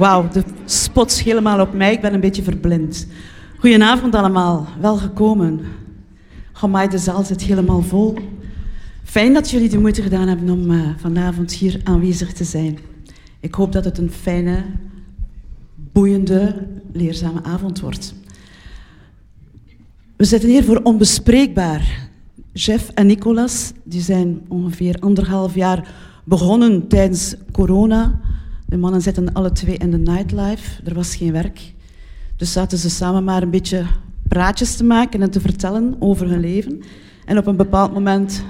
Wauw, de spots helemaal op mij. Ik ben een beetje verblind. Goedenavond allemaal, welgekomen. Gomaai, de zaal zit helemaal vol. Fijn dat jullie de moeite gedaan hebben om uh, vanavond hier aanwezig te zijn. Ik hoop dat het een fijne, boeiende, leerzame avond wordt. We zitten hier voor onbespreekbaar. Jeff en Nicolas die zijn ongeveer anderhalf jaar begonnen tijdens corona. De mannen zitten alle twee in de nightlife. Er was geen werk. Dus zaten ze samen maar een beetje praatjes te maken en te vertellen over hun leven. En op een bepaald moment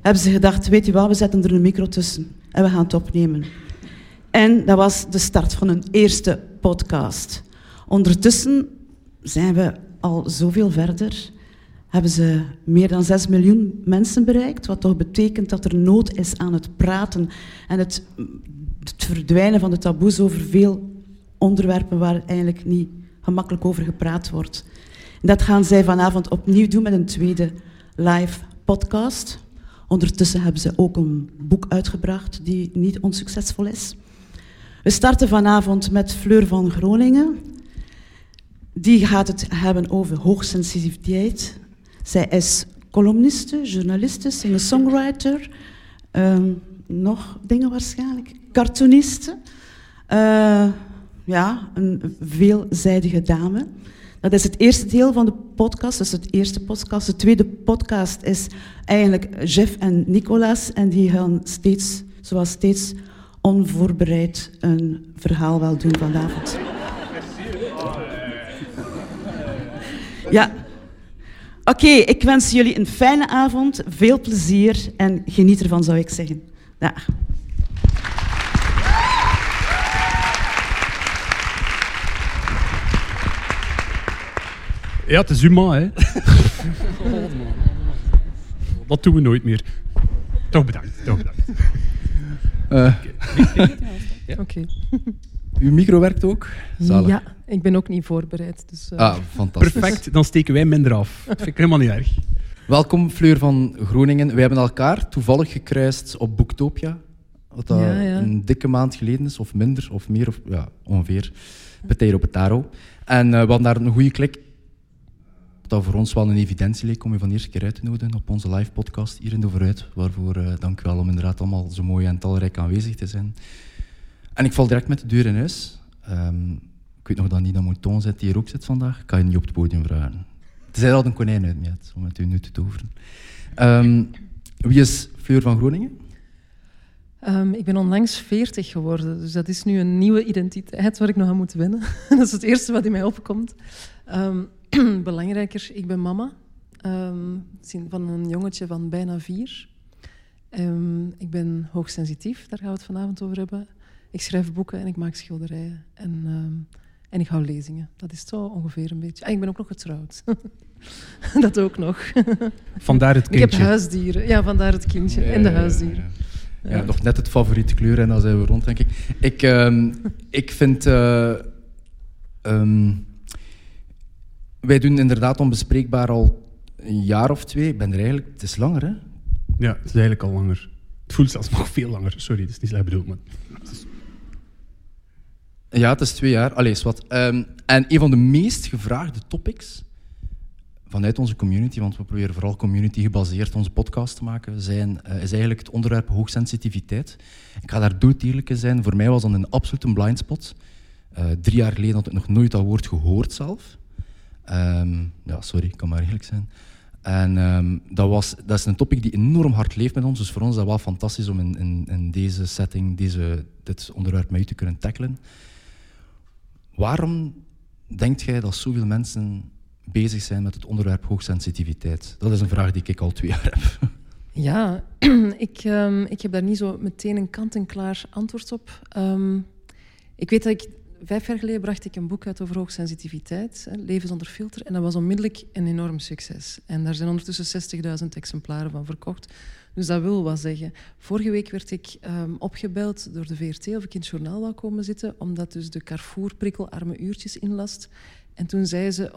hebben ze gedacht, weet je wat, we zetten er een micro tussen en we gaan het opnemen. En dat was de start van hun eerste podcast. Ondertussen zijn we al zoveel verder. Hebben ze meer dan 6 miljoen mensen bereikt, wat toch betekent dat er nood is aan het praten en het, het verdwijnen van de taboes over veel onderwerpen waar eigenlijk niet gemakkelijk over gepraat wordt. dat gaan zij vanavond opnieuw doen met een tweede live podcast. Ondertussen hebben ze ook een boek uitgebracht die niet onsuccesvol is. We starten vanavond met Fleur van Groningen. Die gaat het hebben over hoogsensitiviteit. Zij is columniste, journaliste, singer-songwriter. Uh, nog dingen waarschijnlijk. Cartooniste. Uh, ja, een veelzijdige dame. Dat is het eerste deel van de podcast, is het eerste podcast. De tweede podcast is eigenlijk Jeff en Nicolas. En die gaan steeds, zoals steeds, onvoorbereid een verhaal wel doen vanavond. Ja. Oké, ik wens jullie een fijne avond, veel plezier en geniet ervan, zou ik zeggen. Dag. Ja, het is uw hè. Dat doen we nooit meer. Toch bedankt. Toch bedankt. Uh. Oké. Okay. Uw micro werkt ook? Zalig. Ja, ik ben ook niet voorbereid. Dus, uh... Ah, fantastisch. Perfect, dan steken wij minder af. Dat vind ik helemaal niet erg. Welkom, Fleur van Groningen. Wij hebben elkaar toevallig gekruist op Boektopia. Wat dat ja, ja. een dikke maand geleden is, of minder, of meer, of ja, ongeveer. Petero Petaro. En uh, we hadden daar een goede klik dat voor ons wel een evidentie leek om je van de eerste keer uit te nodigen op onze live podcast hier in de Vooruit. Waarvoor uh, dank u wel om inderdaad allemaal zo mooi en talrijk aanwezig te zijn. En ik val direct met de deur in huis. Um, ik weet nog dat Nina Mouton zit, die hier ook zit vandaag. Ik kan je niet op het podium vragen. Tenzij dat een konijn uit me om met u nu te toveren. Um, wie is Fleur van Groningen? Um, ik ben onlangs 40 geworden, dus dat is nu een nieuwe identiteit waar ik nog aan moet winnen. dat is het eerste wat in mij opkomt. belangrijker, ik ben mama um, van een jongetje van bijna vier. Um, ik ben hoogsensitief, daar gaan we het vanavond over hebben. Ik schrijf boeken en ik maak schilderijen. En, um, en ik hou lezingen. Dat is zo ongeveer een beetje. En ah, ik ben ook nog getrouwd. dat ook nog. vandaar het kindje. Ik heb huisdieren. Ja, vandaar het kindje en de huisdieren. Ja, ja, nog net het favoriete kleur en dan zijn we rond, denk ik. Ik, ik vind... Uh, wij doen inderdaad onbespreekbaar al een jaar of twee. Ik ben er eigenlijk... Het is langer, hè? Ja, het is eigenlijk al langer. Het voelt zelfs nog veel langer. Sorry, dat is niet slecht bedoeld, maar... Ja, het is twee jaar. Allee, wat. Um, en een van de meest gevraagde topics vanuit onze community, want we proberen vooral community gebaseerd onze podcast te maken, zijn, uh, is eigenlijk het onderwerp hoogsensitiviteit. Ik ga daar doodierlijk in zijn. Voor mij was dat een absolute blindspot. Uh, drie jaar geleden had ik nog nooit dat woord gehoord zelf. Um, ja, sorry, ik kan maar eerlijk zijn. En um, dat, was, dat is een topic die enorm hard leeft met ons. Dus voor ons is dat wel fantastisch om in, in, in deze setting deze, dit onderwerp met u te kunnen tackelen. Waarom denkt jij dat zoveel mensen bezig zijn met het onderwerp hoogsensitiviteit? Dat is een vraag die ik al twee jaar heb. Ja, ik, um, ik heb daar niet zo meteen een kant-en-klaar antwoord op. Ik weet dat ik vijf jaar geleden bracht ik een boek uit over hoogsensitiviteit, Leven zonder filter. En dat was onmiddellijk een enorm succes. En daar zijn ondertussen 60.000 exemplaren van verkocht. Dus dat wil wat zeggen. Vorige week werd ik um, opgebeld door de VRT of ik in het journaal wou komen zitten, omdat dus de Carrefour prikkelarme uurtjes inlast. En toen zei ze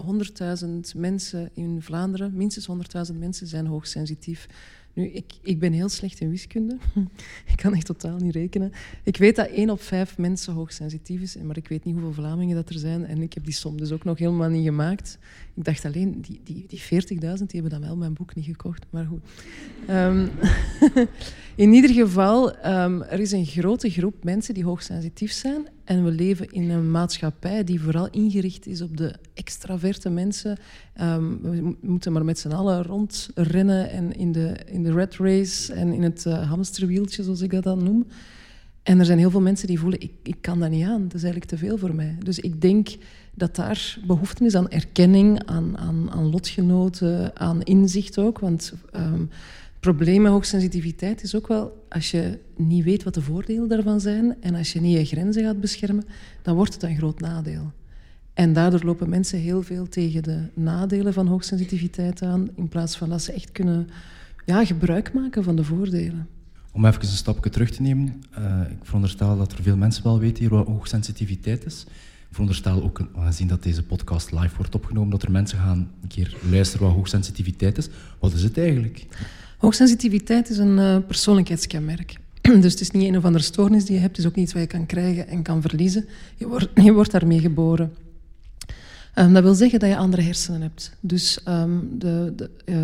100.000 mensen in Vlaanderen, minstens 100.000 mensen zijn hoogsensitief. Nu, ik, ik ben heel slecht in wiskunde. ik kan echt totaal niet rekenen. Ik weet dat één op vijf mensen hoogsensitief is, maar ik weet niet hoeveel Vlamingen dat er zijn. En ik heb die som dus ook nog helemaal niet gemaakt. Ik dacht alleen, die, die, die 40.000 die hebben dan wel mijn boek niet gekocht. Maar goed. Um, in ieder geval, um, er is een grote groep mensen die hoogsensitief zijn. En we leven in een maatschappij die vooral ingericht is op de extraverte mensen. Um, we moeten maar met z'n allen rondrennen en in de, in de red race en in het uh, hamsterwieltje, zoals ik dat dan noem. En er zijn heel veel mensen die voelen, ik, ik kan dat niet aan, dat is eigenlijk te veel voor mij. Dus ik denk dat daar behoefte is aan erkenning, aan, aan, aan lotgenoten, aan inzicht ook. Want um, probleem met hoogsensitiviteit is ook wel, als je niet weet wat de voordelen daarvan zijn en als je niet je grenzen gaat beschermen, dan wordt het een groot nadeel. En daardoor lopen mensen heel veel tegen de nadelen van hoogsensitiviteit aan, in plaats van dat ze echt kunnen ja, gebruik maken van de voordelen. Om even een stapje terug te nemen, uh, ik veronderstel dat er veel mensen wel weten hier wat hoogsensitiviteit is. Ik veronderstel ook, aangezien dat deze podcast live wordt opgenomen, dat er mensen gaan een keer luisteren wat hoogsensitiviteit is. Wat is het eigenlijk? Hoogsensitiviteit is een uh, persoonlijkheidskenmerk. Dus het is niet een of andere stoornis die je hebt, het is ook niet iets wat je kan krijgen en kan verliezen. Je wordt, je wordt daarmee geboren. Um, dat wil zeggen dat je andere hersenen hebt. Dus um, de, de, uh,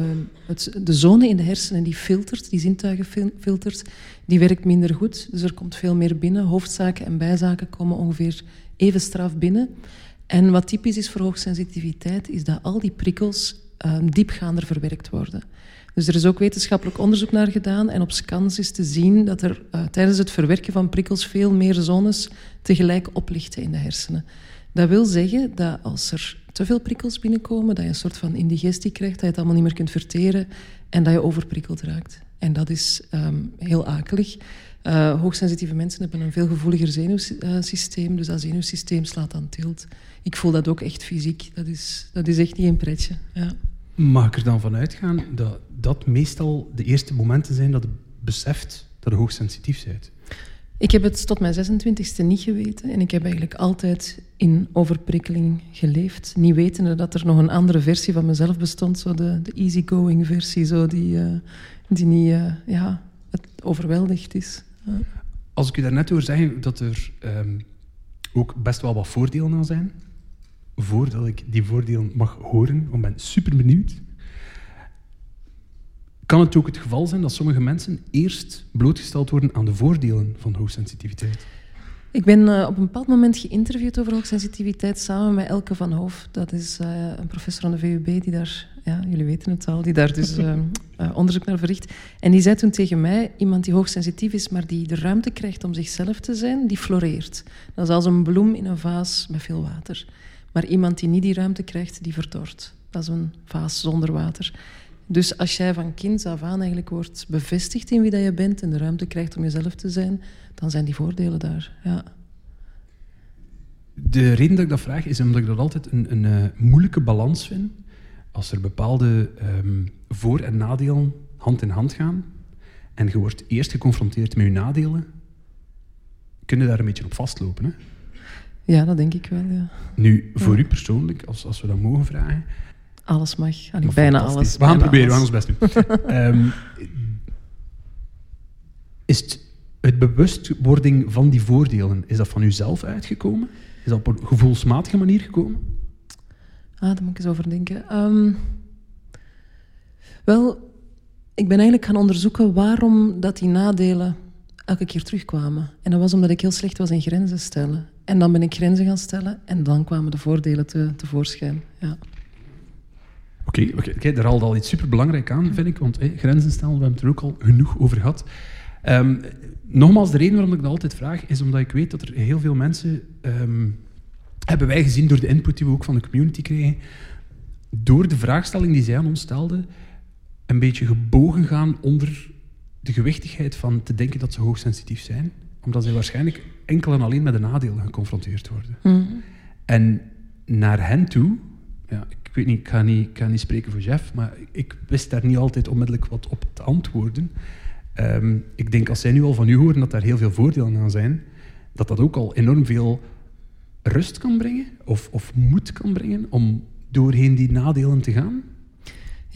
het, de zone in de hersenen die filtert, die zintuigen filtert, die werkt minder goed. Dus er komt veel meer binnen. Hoofdzaken en bijzaken komen ongeveer even straf binnen. En wat typisch is voor hoogsensitiviteit, is dat al die prikkels diepgaander verwerkt worden. Dus er is ook wetenschappelijk onderzoek naar gedaan en op scans is te zien dat er uh, tijdens het verwerken van prikkels veel meer zones tegelijk oplichten in de hersenen. Dat wil zeggen dat als er te veel prikkels binnenkomen, dat je een soort van indigestie krijgt, dat je het allemaal niet meer kunt verteren en dat je overprikkeld raakt. En dat is um, heel akelig. Uh, hoogsensitieve mensen hebben een veel gevoeliger zenuwsysteem, dus dat zenuwsysteem slaat aan tilt. Ik voel dat ook echt fysiek. Dat is, dat is echt niet een pretje. Ja. Mag ik er dan vanuit gaan dat dat meestal de eerste momenten zijn dat je beseft dat je hoogsensitief bent? Ik heb het tot mijn 26e niet geweten en ik heb eigenlijk altijd in overprikkeling geleefd. Niet wetende dat er nog een andere versie van mezelf bestond, zo de, de easygoing versie, zo die, uh, die niet uh, ja, het overweldigd is. Als ik u daarnet hoor zeggen dat er um, ook best wel wat voordelen aan zijn, voordat ik die voordelen mag horen, want ik ben super benieuwd, kan het ook het geval zijn dat sommige mensen eerst blootgesteld worden aan de voordelen van hoogsensitiviteit? Ik ben uh, op een bepaald moment geïnterviewd over hoogsensitiviteit samen met Elke van Hoof. Dat is uh, een professor aan de VUB die daar, ja, jullie weten het al, die daar dus uh, onderzoek naar verricht. En die zei toen tegen mij, iemand die hoogsensitief is, maar die de ruimte krijgt om zichzelf te zijn, die floreert. Dat is als een bloem in een vaas met veel water. Maar iemand die niet die ruimte krijgt, die verdort. Dat is een vaas zonder water. Dus als jij van kind af aan eigenlijk wordt bevestigd in wie dat je bent en de ruimte krijgt om jezelf te zijn, dan zijn die voordelen daar. Ja. De reden dat ik dat vraag is omdat ik dat altijd een, een uh, moeilijke balans vind. Als er bepaalde um, voor- en nadelen hand in hand gaan en je wordt eerst geconfronteerd met je nadelen, kun je daar een beetje op vastlopen. Hè? Ja, dat denk ik wel. Ja. Nu, voor ja. u persoonlijk, als, als we dat mogen vragen, alles mag. Allee, bijna alles. We gaan proberen, alles. we gaan ons best doen. um, is het, het bewustwording van die voordelen, is dat van uzelf uitgekomen? Is dat op een gevoelsmatige manier gekomen? Ah, daar moet ik eens over denken. Um, wel, ik ben eigenlijk gaan onderzoeken waarom dat die nadelen elke keer terugkwamen. En dat was omdat ik heel slecht was in grenzen stellen. En dan ben ik grenzen gaan stellen en dan kwamen de voordelen te, tevoorschijn. Ja. Oké, okay, daar haalt al iets superbelangrijk aan, vind ik. Want grenzen stellen, we hebben het er ook al genoeg over gehad. Um, nogmaals, de reden waarom ik dat altijd vraag, is omdat ik weet dat er heel veel mensen... Um, hebben wij gezien door de input die we ook van de community kregen, door de vraagstelling die zij aan ons stelden, een beetje gebogen gaan onder de gewichtigheid van te denken dat ze hoogsensitief zijn, omdat zij waarschijnlijk enkel en alleen met de nadelen geconfronteerd worden. Mm. En naar hen toe, ja, ik weet niet, ik ga niet, ik ga niet spreken voor Jeff, maar ik wist daar niet altijd onmiddellijk wat op te antwoorden. Um, ik denk als zij nu al van u horen dat daar heel veel voordelen aan zijn, dat dat ook al enorm veel rust kan brengen of, of moed kan brengen om doorheen die nadelen te gaan.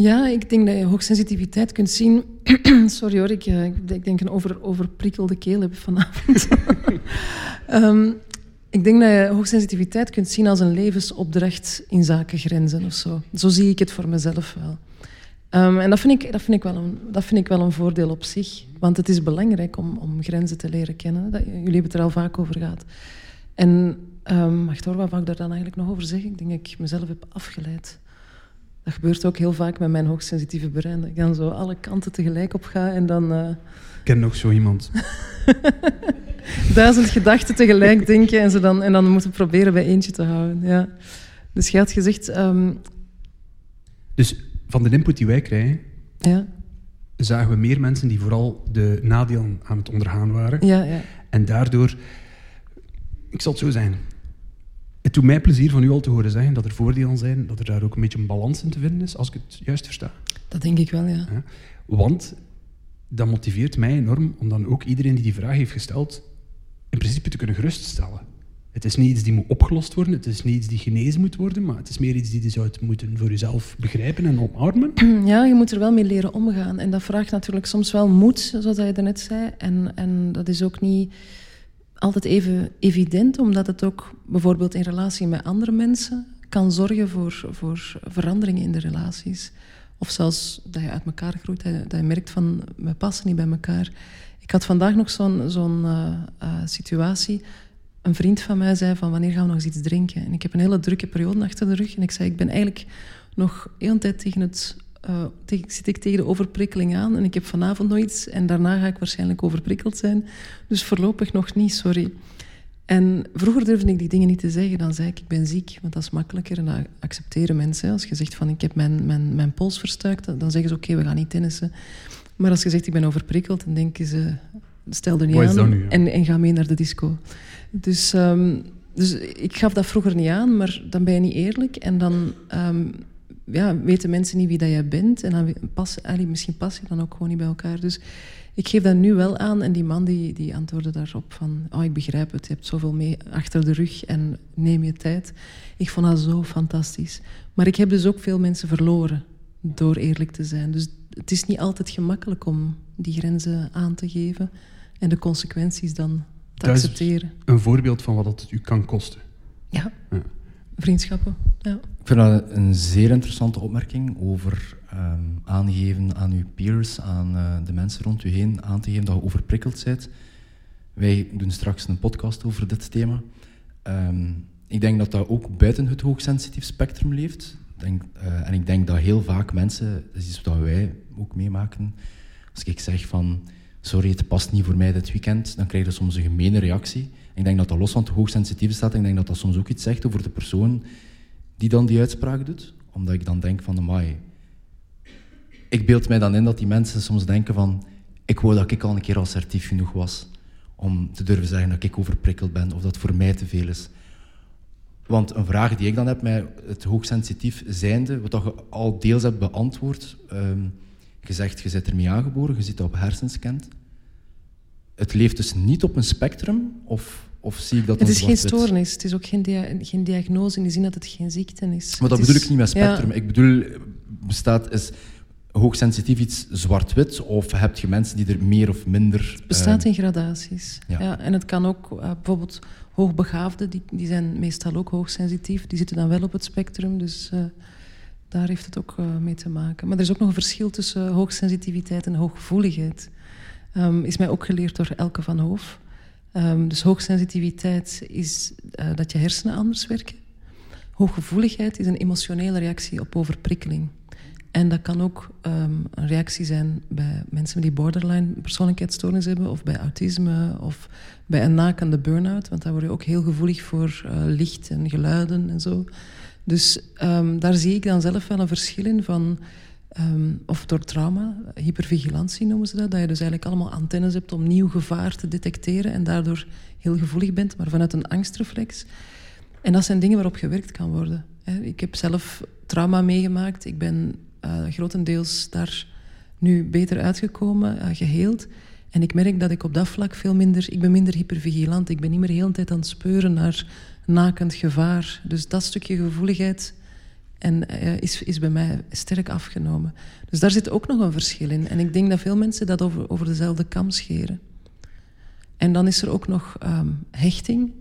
Ja, ik denk dat je hoogsensitiviteit kunt zien. Sorry hoor, ik, eh, ik, denk een over, overprikkelde keel heb vanavond. um, ik denk dat je hoogsensitiviteit kunt zien als een levensopdracht in zaken grenzen of zo. Zo zie ik het voor mezelf wel. Um, en dat vind, ik, dat, vind ik wel een, dat vind ik wel een voordeel op zich. Want het is belangrijk om, om grenzen te leren kennen. Dat, jullie hebben het er al vaak over gehad. En um, wacht hoor, wat wou ik daar dan eigenlijk nog over zeggen? Ik denk dat ik mezelf heb afgeleid. Dat gebeurt ook heel vaak met mijn hoogsensitieve brein. Dat ik dan zo alle kanten tegelijk op ga en dan... Uh... Ik ken nog zo iemand. Duizend gedachten tegelijk denken en, ze dan, en dan moeten proberen bij eentje te houden. Ja. Dus je had gezegd... Um... Dus van de input die wij krijgen... Ja. zagen we meer mensen die vooral de nadelen aan het ondergaan waren. Ja, ja. En daardoor... Ik zal het zo zijn het doet mij plezier van u al te horen zeggen dat er voordelen zijn, dat er daar ook een beetje een balans in te vinden is, als ik het juist versta. Dat denk ik wel, ja. ja. Want dat motiveert mij enorm om dan ook iedereen die die vraag heeft gesteld, in principe te kunnen geruststellen. Het is niet iets die moet opgelost worden, het is niet iets die genezen moet worden, maar het is meer iets die je zou moeten voor jezelf begrijpen en omarmen. Ja, je moet er wel mee leren omgaan. En dat vraagt natuurlijk soms wel moed, zoals je net zei. En, en dat is ook niet altijd even evident, omdat het ook bijvoorbeeld in relatie met andere mensen kan zorgen voor, voor veranderingen in de relaties. Of zelfs dat je uit elkaar groeit, dat je, merkt van we passen niet bij elkaar. Ik had vandaag nog zo'n zo'n uh, uh, situatie. Een vriend van mij zei van wanneer gaan we nog eens iets drinken? En ik heb een hele drukke periode achter de rug. En ik zei ik ben eigenlijk nog heel tijd tegen het uh, zit ik tegen de overprikkeling aan en ik heb vanavond nog iets en daarna ga ik waarschijnlijk overprikkeld zijn. Dus voorlopig nog niet, sorry. En vroeger durfde ik die dingen niet te zeggen. Dan zei ik, ik ben ziek, want dat is makkelijker. En dat accepteren mensen. Als je zegt van, ik heb mijn, mijn, mijn pols verstuikt, dan zeggen ze, oké, we gaan niet tennissen. Maar als je zegt, ik ben overprikkeld, dan denken ze, stel er niet aan en, en ga mee naar de disco. Dus, um, dus ik gaf dat vroeger niet aan, maar dan ben je niet eerlijk. En dan um, ja, weten mensen niet wie dat jij bent. En dan pas, misschien pas je dan ook gewoon niet bij elkaar. Dus ik geef dat nu wel aan. En die man die, die antwoordde daarop van... Oh, ik begrijp het, je hebt zoveel mee achter de rug en neem je tijd. Ik vond dat zo fantastisch. Maar ik heb dus ook veel mensen verloren door eerlijk te zijn. Dus het is niet altijd gemakkelijk om die grenzen aan te geven en de consequenties dan te accepteren. een voorbeeld van wat het u kan kosten. ja. ja vriendschappen. Ja. Ik vind dat een zeer interessante opmerking over ehm, aangeven aan uw peers, aan uh, de mensen rond u heen, aan te geven dat je overprikkeld bent. Wij doen straks een podcast over dit thema. Um, ik denk dat dat ook buiten het hoogsensitief spectrum leeft. Denk, uh, en ik denk dat heel vaak mensen, dat is iets wat wij ook meemaken, als ik zeg van sorry, het past niet voor mij dit weekend, dan krijg je soms een gemene reactie. Ik denk dat dat los van het hoogsensitieve staat. Ik denk dat dat soms ook iets zegt over de persoon die dan die uitspraak doet. Omdat ik dan denk van, amai... Ik beeld mij dan in dat die mensen soms denken van... Ik wou dat ik al een keer assertief genoeg was om te durven zeggen dat ik overprikkeld ben of dat voor mij te veel is. Want een vraag die ik dan heb met het hoogsensitief zijnde, wat je al deels hebt beantwoord... Um, je zegt, je bent ermee aangeboren, je zit op hersenscan het leeft dus niet op een spectrum? Of, of zie ik dat Het is geen stoornis, het is ook geen, dia geen diagnose in de zin dat het geen ziekte is. Maar dat bedoel ik niet met spectrum. Ik bedoel, bestaat, is hoogsensitief iets zwart-wit? Of heb je mensen die er meer of minder... Het bestaat uh, in gradaties. Ja. En het kan ook, uh, bijvoorbeeld hoogbegaafden, die, die zijn meestal ook hoogsensitief. Die zitten dan wel op het spectrum, dus... Uh, daar heeft het ook mee te maken. Maar er is ook nog een verschil tussen hoogsensitiviteit en hooggevoeligheid. Um, is mij ook geleerd door Elke van Hoof. Um, dus hoogsensitiviteit is uh, dat je hersenen anders werken. Hooggevoeligheid is een emotionele reactie op overprikkeling. En dat kan ook um, een reactie zijn bij mensen die borderline persoonlijkheidsstoornis hebben, of bij autisme, of bij een nakende burn-out, want daar word je ook heel gevoelig voor uh, licht en geluiden en zo. Dus um, daar zie ik dan zelf wel een verschil in van Um, of door trauma, hypervigilantie noemen ze dat. Dat je dus eigenlijk allemaal antennes hebt om nieuw gevaar te detecteren en daardoor heel gevoelig bent, maar vanuit een angstreflex. En dat zijn dingen waarop gewerkt kan worden. Ik heb zelf trauma meegemaakt. Ik ben uh, grotendeels daar nu beter uitgekomen, uh, geheeld. En ik merk dat ik op dat vlak veel minder... Ik ben minder hypervigilant. Ik ben niet meer de hele tijd aan het speuren naar nakend gevaar. Dus dat stukje gevoeligheid En uh, is, is bij mij sterk afgenomen. Dus daar zit ook nog een verschil in. En ik denk dat veel mensen dat over, over dezelfde kam scheren. En dan is er ook nog um, hechting.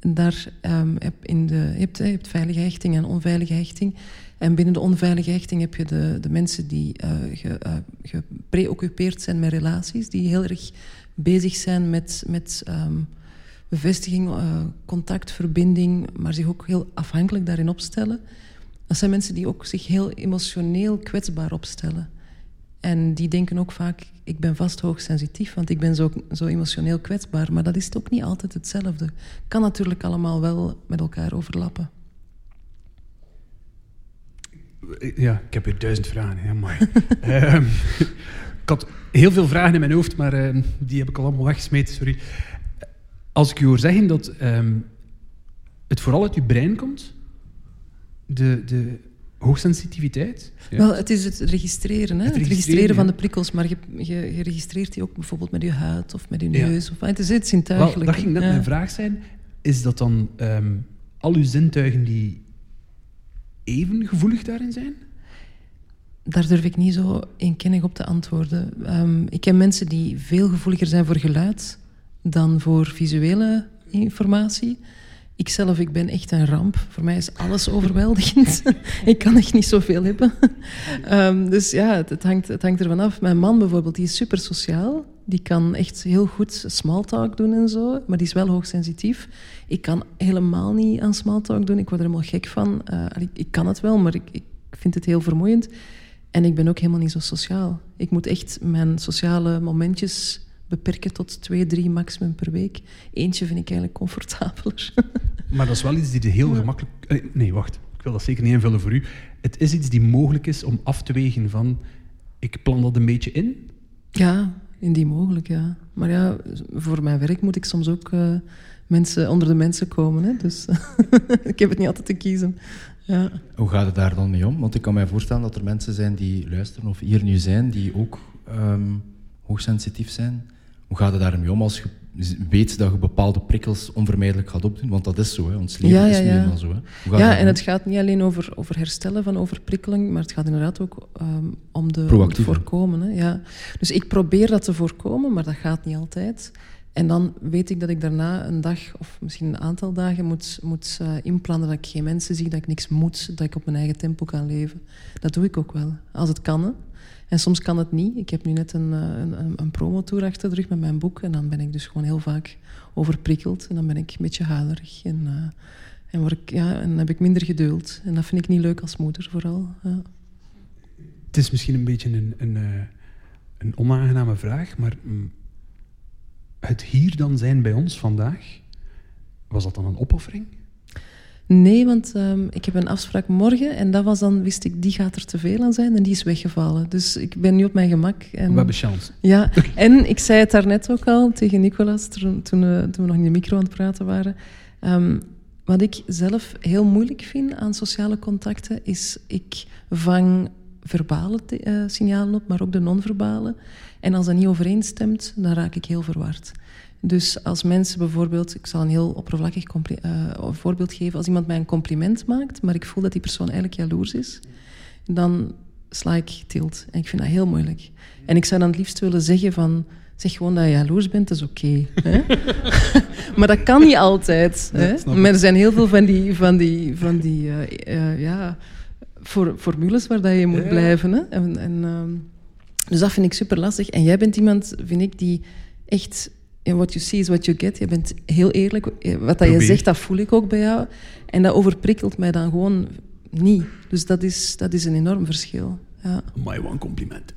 Daar um, heb in de, je, hebt, je hebt veilige hechting en onveilige hechting. En binnen de onveilige hechting heb je de, de mensen die uh, ge, uh, gepreoccupeerd zijn met relaties, die heel erg bezig zijn met, met um, bevestiging, uh, contact, verbinding, maar zich ook heel afhankelijk daarin opstellen. Dat zijn mensen die ook zich heel emotioneel kwetsbaar opstellen. En die denken ook vaak, ik ben vast hoogsensitief, want ik ben zo, zo emotioneel kwetsbaar. Maar dat is ook niet altijd hetzelfde. Kan natuurlijk allemaal wel met elkaar overlappen. Ja, ik heb weer duizend vragen. Um, ik had heel veel vragen in mijn hoofd, maar uh, die heb ik al allemaal weggesmeten, sorry. Als ik u hoor zeggen dat um, het vooral uit uw brein komt, de, de hoogsensitiviteit? Ja. Wel, het is het registreren, hè? Het, registreren, het registreren van de prikkels, maar je, je, je, registreert die ook bijvoorbeeld met je huid of met je neus. Ja. Of, het is het zintuigelijk. Wel, dat ging net mijn vraag zijn. Is dat dan um, al uw zintuigen die even gevoelig daarin zijn? Daar durf ik niet zo eenkennig op te antwoorden. Um, ik ken mensen die veel gevoeliger zijn voor geluid dan voor visuele informatie. Ikzelf, ik ben echt een ramp. Voor mij is alles overweldigend. ik kan echt niet zoveel hebben. um, dus ja, het, hangt, hangt ervan af. Mijn man bijvoorbeeld, die is super sociaal. Die kan echt heel goed small talk doen en zo. Maar die is wel hoogsensitief. Ik kan helemaal niet aan small talk doen. Ik word er helemaal gek van. Ik, ik, kan het wel, maar ik, ik vind het heel vermoeiend. En ik ben ook helemaal niet zo sociaal. Ik moet echt mijn sociale momentjes beperken tot twee, drie maximum per week. Eentje vind ik eigenlijk comfortabeler. maar dat is wel iets die de heel gemakkelijk... Nee, wacht. Ik wil dat zeker niet invullen voor u. Het is iets die mogelijk is om af te wegen van... Ik plan dat een beetje in. Ja, indien mogelijk, ja. Maar ja, voor mijn werk moet ik soms ook uh, mensen, onder de mensen komen. Hè? Dus ik heb het niet altijd te kiezen. Ja. Hoe gaat het daar dan mee om? Want ik kan mij voorstellen dat er mensen zijn die luisteren of hier nu zijn, die ook um, hoogsensitief zijn. Hoe gaat het daarmee om als je weet dat je bepaalde prikkels onvermijdelijk gaat opdoen? Want dat is zo, hè. ons leven ja, ja, is nu eenmaal zo. Hè. Ja, en het gaat niet alleen over, over herstellen van overprikkeling, maar het gaat inderdaad ook um, om, de, om te voorkomen. Hè. Ja. Dus ik probeer dat te voorkomen, maar dat gaat niet altijd. En dan weet ik dat ik daarna een dag of misschien een aantal dagen moet, moet uh, inplannen dat ik geen mensen zie, dat ik niks moet, dat ik op mijn eigen tempo kan leven. Dat doe ik ook wel, als het kan. Hè. En soms kan het niet. Ik heb nu net een, eh, een, een promotour achter de rug met mijn boek. En dan ben ik dus gewoon heel vaak overprikkeld. En dan ben ik een beetje huilerig. En, uh, en, word ik, ja, en dan heb ik minder geduld. En dat vind ik niet leuk als moeder vooral. Het is misschien een beetje een, een, uh, een onaangename vraag, maar mm, het hier dan zijn bij ons vandaag, was dat dan een opoffering? Nee, want um, ik heb een afspraak morgen en dat was dan, wist ik, die gaat er te veel aan zijn en die is weggevallen. Dus ik ben nu op mijn gemak. En, we hebben chance. Ja, en ik zei het daarnet ook al tegen Nicolas, toen, toen, we, toen we nog in de micro aan het praten waren. Um, wat ik zelf heel moeilijk vind aan sociale contacten, is ik vang verbale uh, signalen op, maar ook de non-verbale. En als dat niet overeenstemt, dan raak ik heel verward. Dus als mensen bijvoorbeeld, ik zal een heel oppervlakkig uh, voorbeeld geven, als iemand mij een compliment maakt, maar ik voel dat die persoon eigenlijk jaloers is, dan sla ik tilt. En ik vind dat heel moeilijk. En ik zou dan het liefst willen zeggen van, zeg gewoon dat je jaloers bent, dat is oké. Okay, maar dat kan niet altijd. hè? Maar er zijn heel veel van die, van die, van die uh, uh, ja, for, formules waar dat je moet ja. blijven. Hè? En, en, uh, dus dat vind ik super lastig. En jij bent iemand, vind ik, die echt en what you see is what you get. Je bent heel eerlijk. Wat dat je zegt, dat voel ik ook bij jou. En dat overprikkelt mij dan gewoon niet. Dus dat is, dat is een enorm verschil. Ja. My one compliment.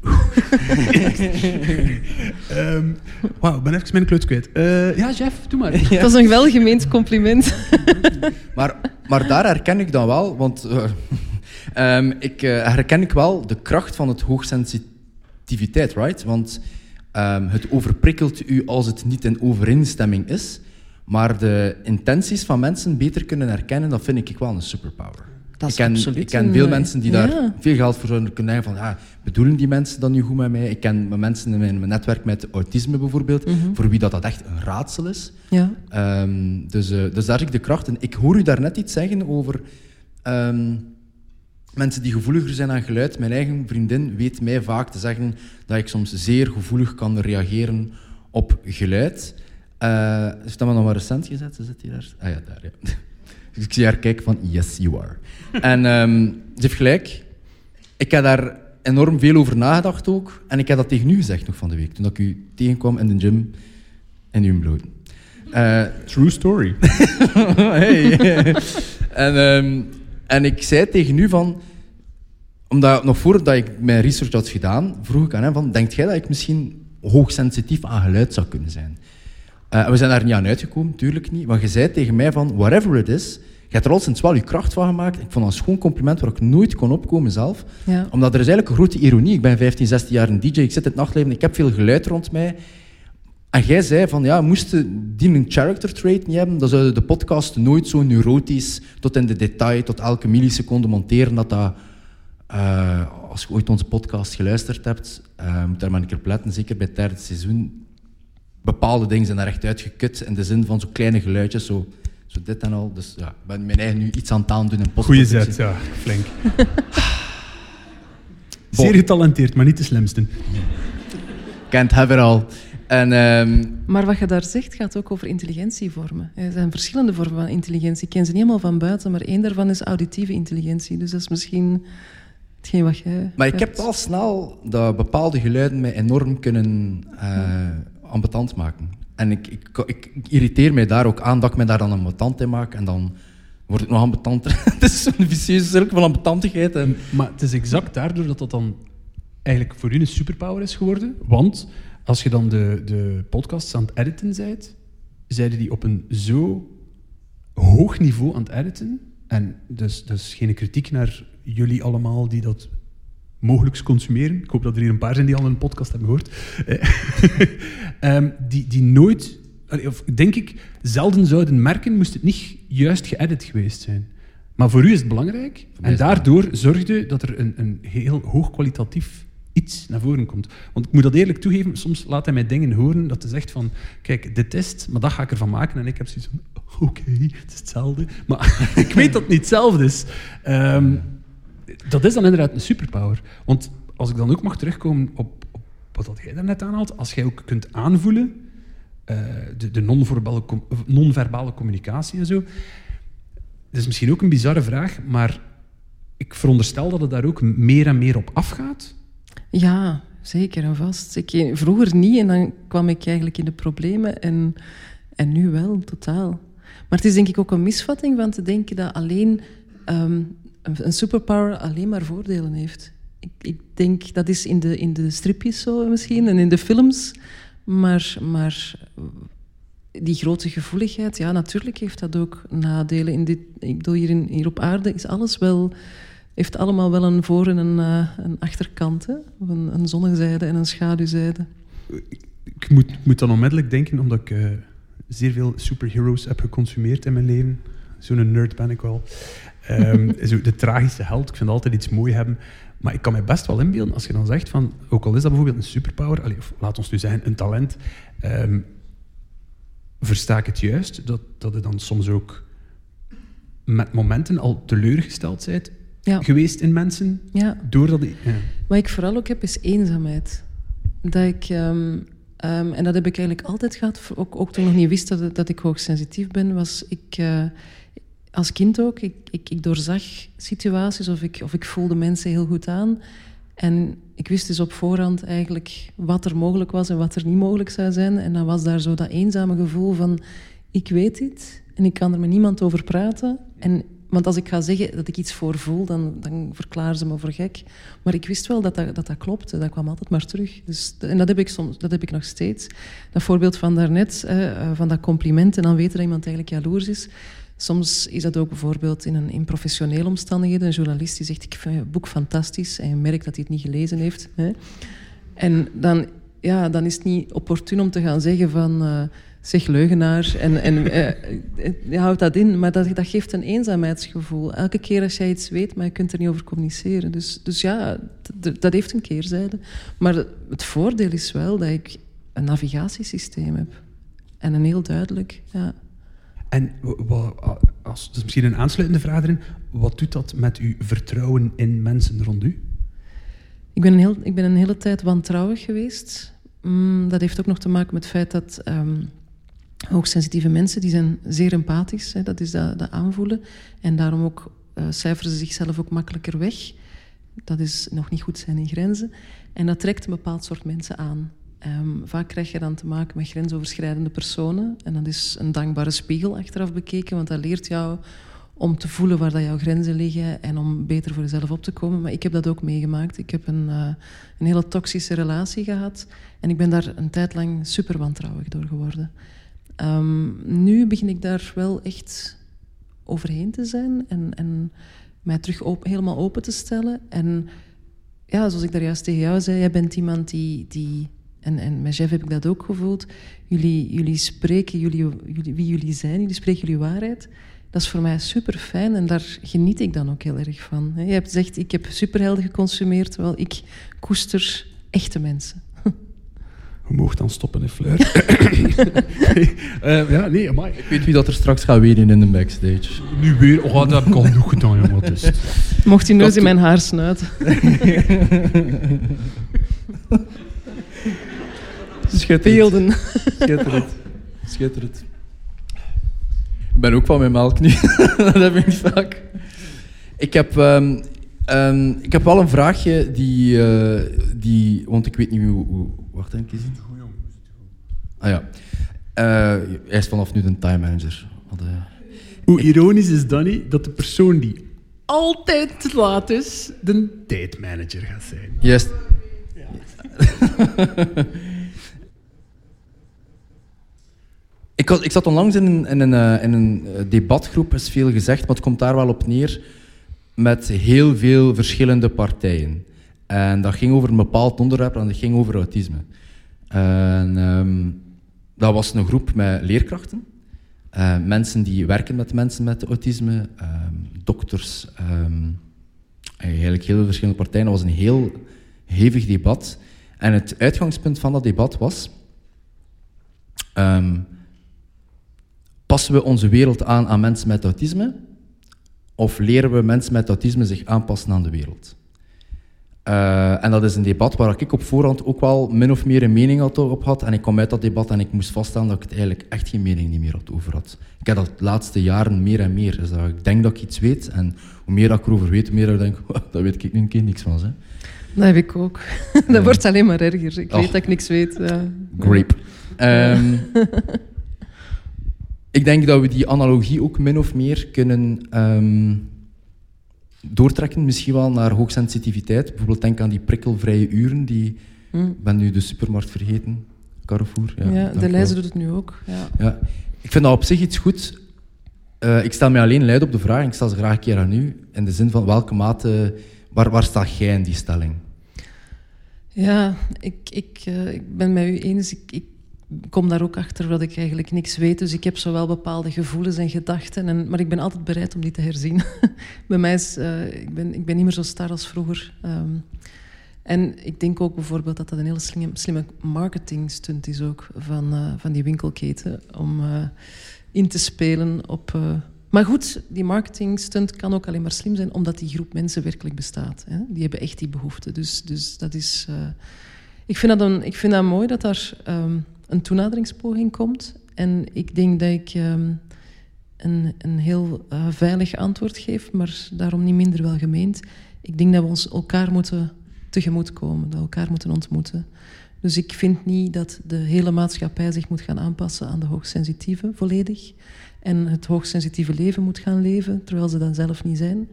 um, Wauw, ik ben even mijn kluts kwijt. Uh, ja, Jeff, doe maar. Ja. Dat is een welgemeend compliment. maar, maar daar herken ik dan wel, want uh, um, ik uh, herken ik wel de kracht van het hoogsensitiviteit, right? Want Um, het overprikkelt u als het niet in overeenstemming is. Maar de intenties van mensen beter kunnen herkennen, dat vind ik wel een superpower. Dat is ik ken, ik ken veel mensen die daar ja. veel geld voor zouden kunnen hebben. Van, ja, bedoelen die mensen dan nu goed met mij? Ik ken mensen in mijn, mijn netwerk met autisme bijvoorbeeld, mm -hmm. voor wie dat, dat echt een raadsel is. Ja. Um, dus, uh, dus daar zie ik de kracht in. Ik hoor u daarnet iets zeggen over... Um, mensen die gevoeliger zijn aan geluid. Mijn eigen vriendin weet mij vaak te zeggen dat ik soms zeer gevoelig kan reageren op geluid. Uh, is dat maar nog maar recent gezet? Ze zit hier daar. Ah ja, daar. Ja. Dus ik zie haar kijken van, yes, you are. en um, ze heeft gelijk. Ik heb daar enorm veel over nagedacht ook. En ik heb dat tegen u gezegd nog van de week, toen ik u tegenkwam in de gym in uw bloot. Uh, True story. hey. en, um, en ik zei tegen u van... Omdat nog voordat ik mijn research had gedaan, vroeg ik aan hem van... Denkt jij dat ik misschien hoogsensitief aan geluid zou kunnen zijn? Uh, we zijn daar niet aan uitgekomen, tuurlijk niet. Maar je zei tegen mij van, whatever it is... Je hebt er al sinds wel je kracht van gemaakt. Ik vond dat een schoon compliment waar ik nooit kon opkomen zelf. Ja. Omdat er is eigenlijk een grote ironie. Ik ben 15, 16 jaar een DJ, ik zit in het nachtleven, ik heb veel geluid rond mij. En jij zei van, ja, moesten die een character trait niet hebben, dan zouden de podcast nooit zo neurotisch, tot in de detail, tot elke milliseconde monteren, dat dat... Uh, als je ooit onze podcast geluisterd hebt, uh, moet daar maar een keer op letten, zeker bij het derde seizoen. Bepaalde dingen zijn daar echt uitgekut, in de zin van zo kleine geluidjes, zo, zo dit en al. Dus ja, ik ben mijn eigen nu iets aan het aandoen in postproductie. Goeie zet, ja, flink. Zeer getalenteerd, maar niet de slimste. Can't have it all. En, ehm, Maar wat je daar zegt gaat ook over intelligentievormen. Er zijn verschillende vormen van intelligentie. Ik ken ze niet helemaal van buiten, maar één daarvan is auditieve intelligentie. Dus dat is misschien hetgeen wat jij. Maar ik heb al snel dat bepaalde geluiden mij enorm kunnen uh, ambetant maken. En ik, ik, ik, irriteer mij daar ook aan dat ik mij daar dan ambetant in maak. En dan word ik nog ambetanter. het is zo'n vicieuze cirkel van ambetantigheid. En... Maar het is exact daardoor dat dat dan eigenlijk voor u een superpower is geworden. Want als je dan de, de podcasts aan het editen bent, zeiden die op een zo hoog niveau aan het editen. En dus, dus geen kritiek naar jullie allemaal die dat mogelijk consumeren. Ik hoop dat er hier een paar zijn die al een podcast hebben gehoord. um, die, die nooit, of denk ik, zelden zouden merken, moest het niet juist geëdit geweest zijn. Maar voor u is het belangrijk. En daardoor zorgde dat er een, een heel hoog kwalitatief iets naar voren komt. Want ik moet dat eerlijk toegeven, soms laat hij mij dingen horen dat hij zegt van, kijk, dit is maar dat ga ik ervan maken. En ik heb zoiets van, oké, het is hetzelfde. Maar ik weet dat het niet hetzelfde is. Um, dat is dan inderdaad een superpower. Want als ik dan ook mag terugkomen op, op wat jij daarnet aanhaalt, als jij ook kunt aanvoelen, uh, de, de non-verbale, non communicatie en zo, dat is misschien ook een bizarre vraag, maar ik veronderstel dat het daar ook meer en meer op afgaat. Ja, zeker en vast. Ik, vroeger niet en dan kwam ik eigenlijk in de problemen en, en nu wel, totaal. Maar het is denk ik ook een misvatting van te denken dat alleen ehm, een superpower alleen maar voordelen heeft. Ik, ik, denk dat is in de, in de stripjes zo misschien en in de films, maar, maar die grote gevoeligheid, ja, natuurlijk heeft dat ook nadelen. In dit, ik bedoel, hier, in, hier op aarde is alles wel heeft allemaal wel een voor- en een, uh, een achterkant. Hè? Een, een zonnezijde en een schaduwzijde. Ik moet, moet dan onmiddellijk denken, omdat ik uh, zeer veel superheroes heb geconsumeerd in mijn leven. Zo'n nerd ben ik wel. Um, zo de tragische held, ik vind altijd iets mooi hebben. Maar ik kan me best wel inbeelden, als je dan zegt van, ook al is dat bijvoorbeeld een superpower, allez, of laat ons nu zeggen, een talent, um, versta ik het juist, dat, dat je dan soms ook met momenten al teleurgesteld bent ja. geweest in mensen. Ja. Doordat die, ja. Wat ik vooral ook heb, is eenzaamheid. Dat ik, um, um, en dat heb ik eigenlijk altijd gehad, ook, ook toen ik nog niet wist dat, dat ik hoogsensitief ben, was ik... Uh, als kind ook, ik, ik, ik, doorzag situaties of ik, of ik voelde mensen heel goed aan. En ik wist dus op voorhand eigenlijk wat er mogelijk was en wat er niet mogelijk zou zijn. En dan was daar zo dat eenzame gevoel van, ik weet dit en ik kan er met niemand over praten. En want als ik ga zeggen dat ik iets voor voel, dan, dan verklaren ze me voor gek. Maar ik wist wel dat dat, dat, dat klopte. Dat kwam altijd maar terug. Dus, en dat heb ik, soms, dat heb ik nog steeds. Dat voorbeeld van daarnet, eh, van dat compliment en dan weten dat iemand eigenlijk jaloers is. Soms is dat ook bijvoorbeeld in, een, in professionele omstandigheden. Een journalist die zegt, ik vind het boek fantastisch. En je merkt dat hij het niet gelezen heeft. Hè. En dan, ja, dan is het niet opportun om te gaan zeggen van... Uh, zeg leugenaar en, en uh, je houdt dat in. Maar dat, dat geeft een eenzaamheidsgevoel. Elke keer als jij iets weet, maar je kunt er niet over communiceren. Dus, dus ja, dat heeft een keerzijde. Maar het voordeel is wel dat ik een navigatiesysteem heb. En een heel duidelijk, ja. En dat is misschien een aansluitende vraag erin. Wat doet dat met uw vertrouwen in mensen rond u? Ik ben een, heel, ik ben een hele tijd wantrouwig geweest. Mm, dat heeft ook nog te maken met het feit dat um, hoogsensitieve mensen die zijn zeer empathisch. Hè, dat is dat, dat aanvoelen. En daarom ook uh, cijferen ze zichzelf ook makkelijker weg. Dat is nog niet goed zijn in grenzen. En dat trekt een bepaald soort mensen aan. Um, vaak krijg je dan te maken met grensoverschrijdende personen. En dat is een dankbare spiegel achteraf bekeken, want dat leert jou om te voelen waar dat jouw grenzen liggen en om beter voor jezelf op te komen. Maar ik heb dat ook meegemaakt. Ik heb een, uh, een hele toxische relatie gehad en ik ben daar een tijd lang super wantrouwig door geworden. Um, nu begin ik daar wel echt overheen te zijn en, en mij terug helemaal open te stellen. En ja, zoals ik daar juist tegen jou zei, jij bent iemand die, die en, en met Jeff heb ik dat ook gevoeld. Jullie, jullie spreken jullie, jullie, wie jullie zijn, jullie spreken jullie waarheid. Dat is voor mij super fijn en daar geniet ik dan ook heel erg van. Je hebt gezegd, ik heb superhelden geconsumeerd, terwijl ik koester echte mensen. Je mocht dan stoppen, hè, Fleur. uh, ja, nee, amai. Ik weet wie dat er straks gaat wenen in de backstage. Nu weer? Oh, dat heb ik al genoeg gedaan, jongen. Dus. Mocht hij neus in mijn haar snuiten. Schitterend. Schitterend. Schitterend. Ik ben ook van mijn melk nu. dat heb ik niet vaak. Ik heb, um, um, ik heb wel een vraagje die, uh, die... Want ik weet niet hoe... hoe wacht even. Ah ja. Uh, hij is vanaf nu de time manager. Uh, hoe ironisch is Danny dat de persoon die altijd te laat is, de tijdmanager gaat zijn? Juist. Ja. Ik, ik zat onlangs in een, in een, eh, in een eh, debatgroep, is veel gezegd, maar het komt daar wel op neer, met heel veel verschillende partijen. En dat ging over een bepaald onderwerp en dat ging over autisme. En, um, dat was een groep met leerkrachten, uh, mensen die werken met mensen met autisme, um, dokters, um, eigenlijk heel verschillende partijen. Dat was een heel hevig debat. En het uitgangspunt van dat debat was Passen we onze wereld aan aan mensen met autisme? Of leren we mensen met autisme zich aanpassen aan de wereld? Uh, en dat is een debat waar ik op voorhand ook wel min of meer een mening had op had. En ik kwam uit dat debat en ik moest vaststellen dat ik het eigenlijk echt geen mening niet meer had over had. Ik heb dat de laatste jaren meer en meer. Dus dat ik denk dat ik iets weet. En hoe meer dat ik erover weet, hoe meer dat ik denk, dat weet ik nu keer niks van. Hè. Dat heb ik ook. dat wordt alleen maar erger. Ik weet dat ik niks weet. Ja. Grape. Um, ik denk dat we die analogie ook min of meer kunnen um, doortrekken, misschien wel naar hoogsensitiviteit. Bijvoorbeeld denk aan die prikkelvrije uren, die... Mm. Ik ben nu de supermarkt vergeten. Carrefour. Ja, ja de lijst doet het nu ook. Ja. ja. Ik vind dat op zich iets goed. Uh, ik stel mij alleen luid op de vraag, en ik stel ze graag een keer aan u, in de zin van welke mate... Waar, waar sta jij in die stelling? Ja, ik, ik, uh, ik ben met u eens. Ik, ik kom daar ook achter dat ik eigenlijk niks weet. Dus ik heb zo wel bepaalde gevoelens en gedachten. En, maar ik ben altijd bereid om die te herzien. Bij mij is... Uh, ik, ben, ik ben niet meer zo star als vroeger. Um, en ik denk ook bijvoorbeeld dat dat een hele slimme, slimme marketingstunt is ook van, uh, van die winkelketen. Om uh, in te spelen op... maar goed, die marketingstunt kan ook alleen maar slim zijn omdat die groep mensen werkelijk bestaat. Hè? Die hebben echt die behoefte. Dus, dus dat is... ik, vind dat een, ik vind dat mooi dat daar... Um, een toenaderingspoging komt. En ik denk dat ik um, een, een heel uh, veilig antwoord geef, maar daarom niet minder wel gemeend. Ik denk dat we ons elkaar moeten tegemoetkomen, dat we elkaar moeten ontmoeten. Dus ik vind niet dat de hele maatschappij zich moet gaan aanpassen aan de hoogsensitieve volledig. En het hoogsensitieve leven moet gaan leven, terwijl ze dat zelf niet zijn.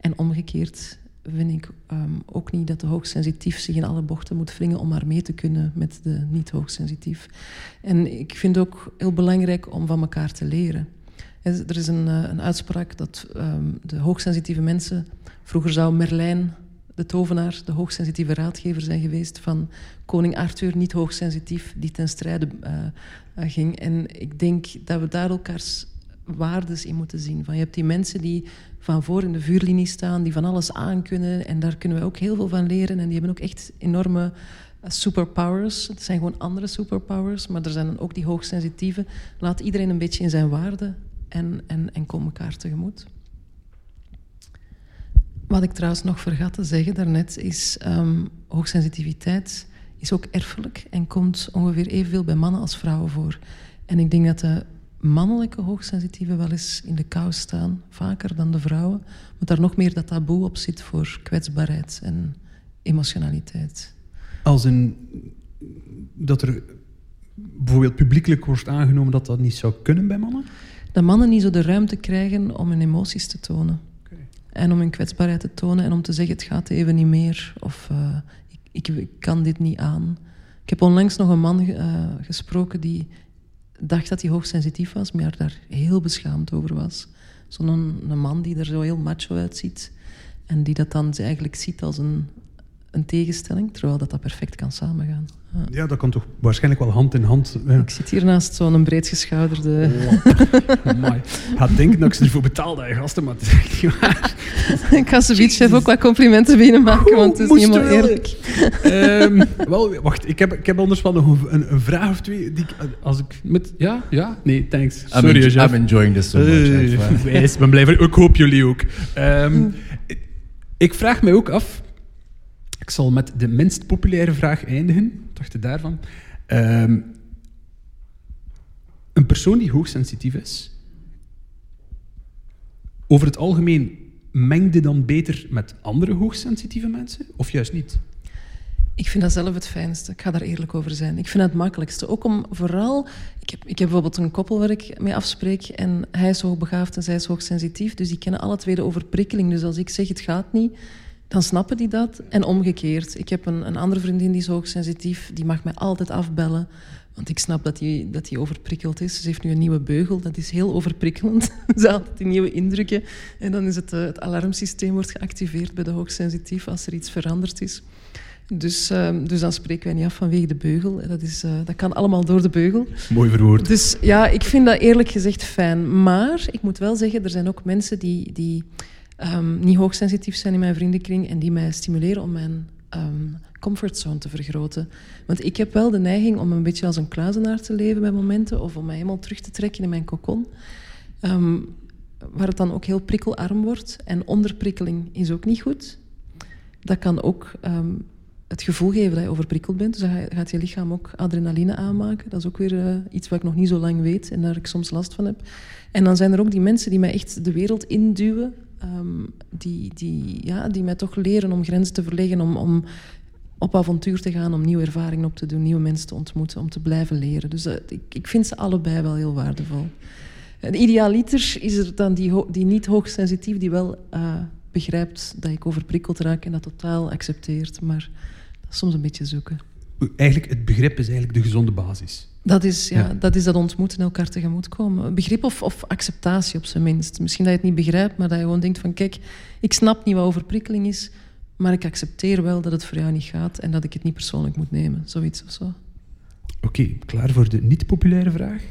En omgekeerd vind ik um, ook niet dat de hoogsensitief zich in alle bochten moet wringen om maar mee te kunnen met de niet-hoogsensitief. En ik vind het ook heel belangrijk om van elkaar te leren. Er is een, uh, een uitspraak dat um, de hoogsensitieve mensen... Vroeger zou Merlijn, de tovenaar, de hoogsensitieve raadgever zijn geweest van koning Arthur, niet hoogsensitief, die ten strijde uh, ging. En ik denk dat we daar elkaars waardes in moeten zien. Van, je hebt die mensen die van voor in de vuurlinie staan, die van alles aankunnen. En daar kunnen we ook heel veel van leren. En die hebben ook echt enorme superpowers. Het zijn gewoon andere superpowers, maar er zijn dan ook die hoogsensitieve. Laat iedereen een beetje in zijn waarde en, en, en kom elkaar tegemoet. Wat ik trouwens nog vergat te zeggen daarnet is um, hoogsensitiviteit is ook erfelijk en komt ongeveer evenveel bij mannen als vrouwen voor. En ik denk dat de mannelijke hoogsensitieven wel eens in de kou staan, vaker dan de vrouwen, maar daar nog meer dat taboe op zit voor kwetsbaarheid en emotionaliteit. Als een dat er bijvoorbeeld publiekelijk wordt aangenomen dat dat niet zou kunnen bij mannen? Dat mannen niet zo de ruimte krijgen om hun emoties te tonen. En om hun kwetsbaarheid te tonen en om te zeggen: het gaat even niet meer. Of uh, ik, ik, kan dit niet aan. Ik heb onlangs nog een man uh, gesproken die dacht dat hij hoogsensitief was, maar daar heel beschaamd over was. Zo'n een man die er zo heel macho uitziet en die dat dan eigenlijk ziet als een, een tegenstelling, terwijl dat, dat perfect kan samengaan. Ja. ja, dat kan toch waarschijnlijk wel hand in hand. Ja. Ik zit hier naast zo'n breedgeschouderde... Oh, Ga denken dat ik ze ervoor betaalde, gasten, maar het is echt niet waar. ik ga ze chef ook wat complimenten binnen maken, want het is niet helemaal eerlijk. um, wel, wacht, ik heb, ik heb anders wel nog een, een vraag of twee. Die, als ik met... Ja? Ja? Nee, thanks. Sorry, I'm, I'm enjoying this so much. Uh, ik ben blij Ik hoop jullie ook. Um, ik vraag mij ook af... Ik zal met de minst populaire vraag eindigen dacht daarvan? Ehm, een persoon die hoogsensitief is, over het algemeen mengde dan beter met andere hoogsensitieve mensen, of juist niet? Ik vind dat zelf het fijnste. Ik ga daar eerlijk over zijn. Ik vind het het makkelijkste. Ook om vooral... Ik heb, ik heb bijvoorbeeld een koppel waar ik mee afspreek en hij is hoogbegaafd en zij is hoogsensitief. Dus die kennen alle twee de overprikkeling. Dus als ik zeg het gaat niet, dan snappen die dat. En omgekeerd. Ik heb een, een andere vriendin die is hoogsensitief. Die mag mij altijd afbellen. Want ik snap dat hij dat die overprikkeld is. Ze heeft nu een nieuwe beugel. Dat is heel overprikkelend. Ze had die nieuwe indrukken. En dan is het, uh, het alarmsysteem wordt geactiveerd bij de hoogsensitief als er iets veranderd is. Dus, uh, dus dan spreken wij niet af vanwege de beugel. Dat, is, uh, dat kan allemaal door de beugel. Mooi verwoord. Dus ja, ik vind dat eerlijk gezegd fijn. Maar ik moet wel zeggen, er zijn ook mensen die... die um, niet hoogsensitief zijn in mijn vriendenkring en die mij stimuleren om mijn um, comfortzone te vergroten. Want ik heb wel de neiging om een beetje als een kluizenaar te leven bij momenten of om mij helemaal terug te trekken in mijn kokon. Um, waar het dan ook heel prikkelarm wordt. En onderprikkeling is ook niet goed. Dat kan ook het gevoel geven dat je overprikkeld bent. Dus dan gaat je lichaam ook adrenaline aanmaken. Dat is ook weer uh, iets wat ik nog niet zo lang weet en daar ik soms last van heb. En dan zijn er ook die mensen die mij echt de wereld induwen um, die, die, ja, die mij toch leren om grenzen te verleggen, om, om op avontuur te gaan, om nieuwe ervaringen op te doen, nieuwe mensen te ontmoeten, om te blijven leren. Dus uh, ik, ik vind ze allebei wel heel waardevol. Een idealiter is er dan die, die niet hoogsensitief, die wel uh, begrijpt dat ik overprikkeld raak en dat totaal accepteert. Maar soms een beetje zoeken. Eigenlijk, het begrip is eigenlijk de gezonde basis. Dat is, ja, dat is dat ontmoeten en elkaar tegemoet komen. Begrip of, of acceptatie op zijn minst. Misschien dat je het niet begrijpt, maar dat je gewoon denkt van... Kijk, ik snap niet wat overprikkeling is, maar ik accepteer wel dat het voor jou niet gaat en dat ik het niet persoonlijk moet nemen. Zoiets of zo. Oké, klaar voor de niet-populaire vraag?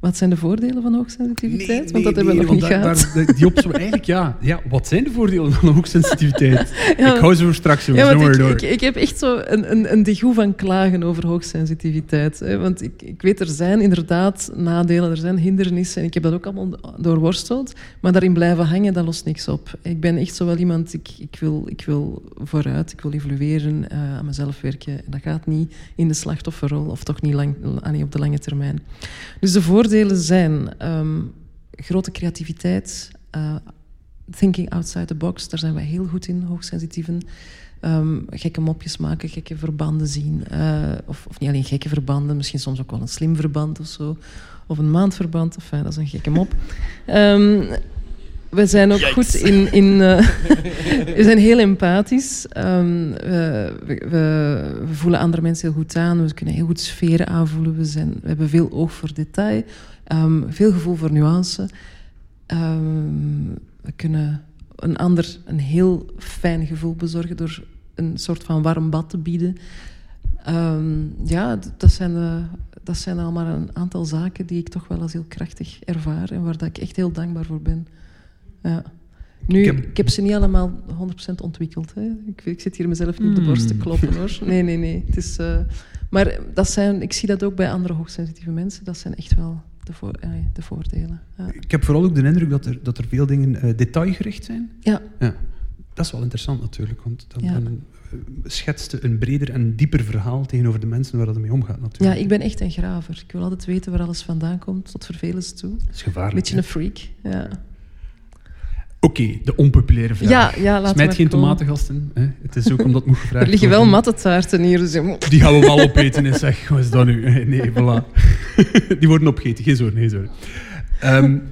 Wat zijn de voordelen van hoogsensitiviteit? want dat hebben we nog niet gehad. Daar, die eigenlijk, ja, ja. Wat zijn de voordelen van hoogsensitiviteit? Ik hou ze voor straks, jongens. Ja, ik, door. Ik, ik, heb echt zo een, een, een degoe van klagen over hoogsensitiviteit. Hè. Want ik, ik weet, er zijn inderdaad nadelen, er zijn hindernissen. En ik heb dat ook allemaal doorworsteld. Maar daarin blijven hangen, dat lost niks op. Ik ben echt zo wel iemand, ik, ik, wil, ik wil vooruit, ik wil evolueren, uh, aan mezelf werken. En dat gaat niet in de slachtofferrol, of toch niet lang, niet op de lange termijn. Dus de voordelen voordelen zijn um, grote creativiteit, uh, thinking outside the box, daar zijn wij heel goed in, hoogsensitieven. Um, gekke mopjes maken, gekke verbanden zien. Uh, of, of, niet alleen gekke verbanden, misschien soms ook wel een slim verband of zo. Of een maandverband, enfin, dat is een gekke mop. Um, we zijn ook goed in. in uh, we zijn heel empathisch. Um, we, we, we, voelen andere mensen heel goed aan. We kunnen heel goed sferen aanvoelen. We, zijn, we hebben veel oog voor detail. Um, veel gevoel voor nuance. Um, we kunnen een ander een heel fijn gevoel bezorgen door een soort van warm bad te bieden. ja, dat zijn, uh, dat zijn allemaal een aantal zaken die ik toch wel als heel krachtig ervaar en waar dat ik echt heel dankbaar voor ben. Ja. Nu, ik heb... ze niet allemaal 100% ontwikkeld. Hè. Ik, ik, zit hier mezelf niet op de borst te hmm. kloppen hoor. Nee, nee, nee. Het is, uh, maar dat zijn, ik zie dat ook bij andere hoogsensitieve mensen. Dat zijn echt wel de, voor, de voordelen. Ja. Ik heb vooral ook de indruk dat er, dat er veel dingen detailgericht zijn. Ja. ja. Dat is wel interessant natuurlijk, want dan, ja. dan schetste een breder en dieper verhaal tegenover de mensen waar dat mee omgaat natuurlijk. Ja, ik ben echt een graver. Ik wil altijd weten waar alles vandaan komt, tot vervelens toe. Dat is gevaarlijk. Beetje een freak, ja. Oké, de onpopulaire vraag. Ja, ja, laat Smijt geen tomatengasten. Hè? Het is ook omdat moet gevraagd Er liggen wel mattetaarten hier. Dus... Die gaan we wel opeten. Is zeg, wat is dat nu? Nee, voilà. Die worden opgegeten. Geen zorgen, geen zorgen. Um,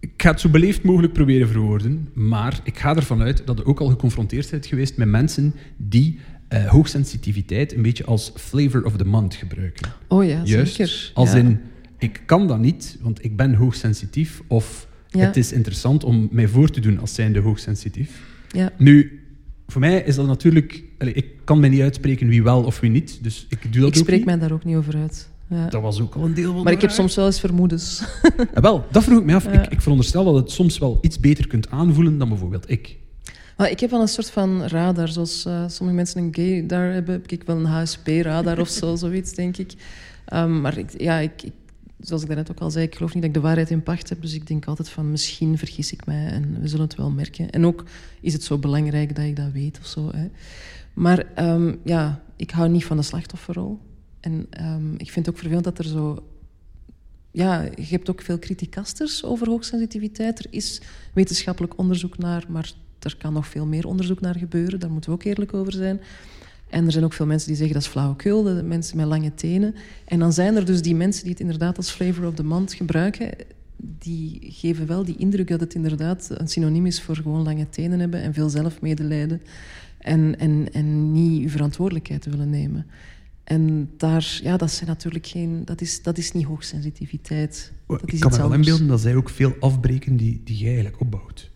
ik ga het zo beleefd mogelijk proberen verwoorden, maar ik ga ervan uit dat je ook al geconfronteerd bent geweest met mensen die uh, hoogsensitiviteit een beetje als flavor of the month gebruiken. Oh ja, Juist, zeker. Als ja. in, ik kan dat niet, want ik ben hoogsensitief, of ja. het is interessant om mij voor te doen als zijnde hoogsensitief. Ja. Nu, voor mij is dat natuurlijk... Allez, ik kan mij niet uitspreken wie wel of wie niet, dus ik doe dat ik ook spreek niet. mij daar ook niet over uit. Ja. Dat was ook al een deel van Maar ik heb soms wel eens vermoedens. Ja, wel, dat vroeg ik mij af. Ja. Ik, ik veronderstel dat het soms wel iets beter kunt aanvoelen dan bijvoorbeeld ik. Maar ik heb wel een soort van radar, zoals uh, sommige mensen een gay daar hebben, heb ik wel een HSP-radar of zo, zoiets, denk ik. Um, maar ik, ja, ik, ik, zoals ik daarnet ook al zei, ik geloof niet dat ik de waarheid in pacht heb, dus ik denk altijd van, misschien vergis ik mij en we zullen het wel merken. En ook is het zo belangrijk dat ik dat weet of zo. Hè. Maar um, ja, ik hou niet van de slachtofferrol. En um, ik vind het ook vervelend dat er zo... Ja, je hebt ook veel criticasters over hoogsensitiviteit. Er is wetenschappelijk onderzoek naar, maar er kan nog veel meer onderzoek naar gebeuren. Daar moeten we ook eerlijk over zijn. En er zijn ook veel mensen die zeggen dat is flauwekul, de mensen met lange tenen. En dan zijn er dus die mensen die het inderdaad als flavor of the month gebruiken. Die geven wel die indruk dat het inderdaad een synoniem is voor gewoon lange tenen hebben en veel zelfmedelijden. En, en, en niet uw verantwoordelijkheid willen nemen. En daar, ja, dat, zijn natuurlijk geen, dat, is, dat is niet hoogsensitiviteit. Dat ik is kan iets me wel inbeelden dat zij ook veel afbreken die, die jij eigenlijk opbouwt.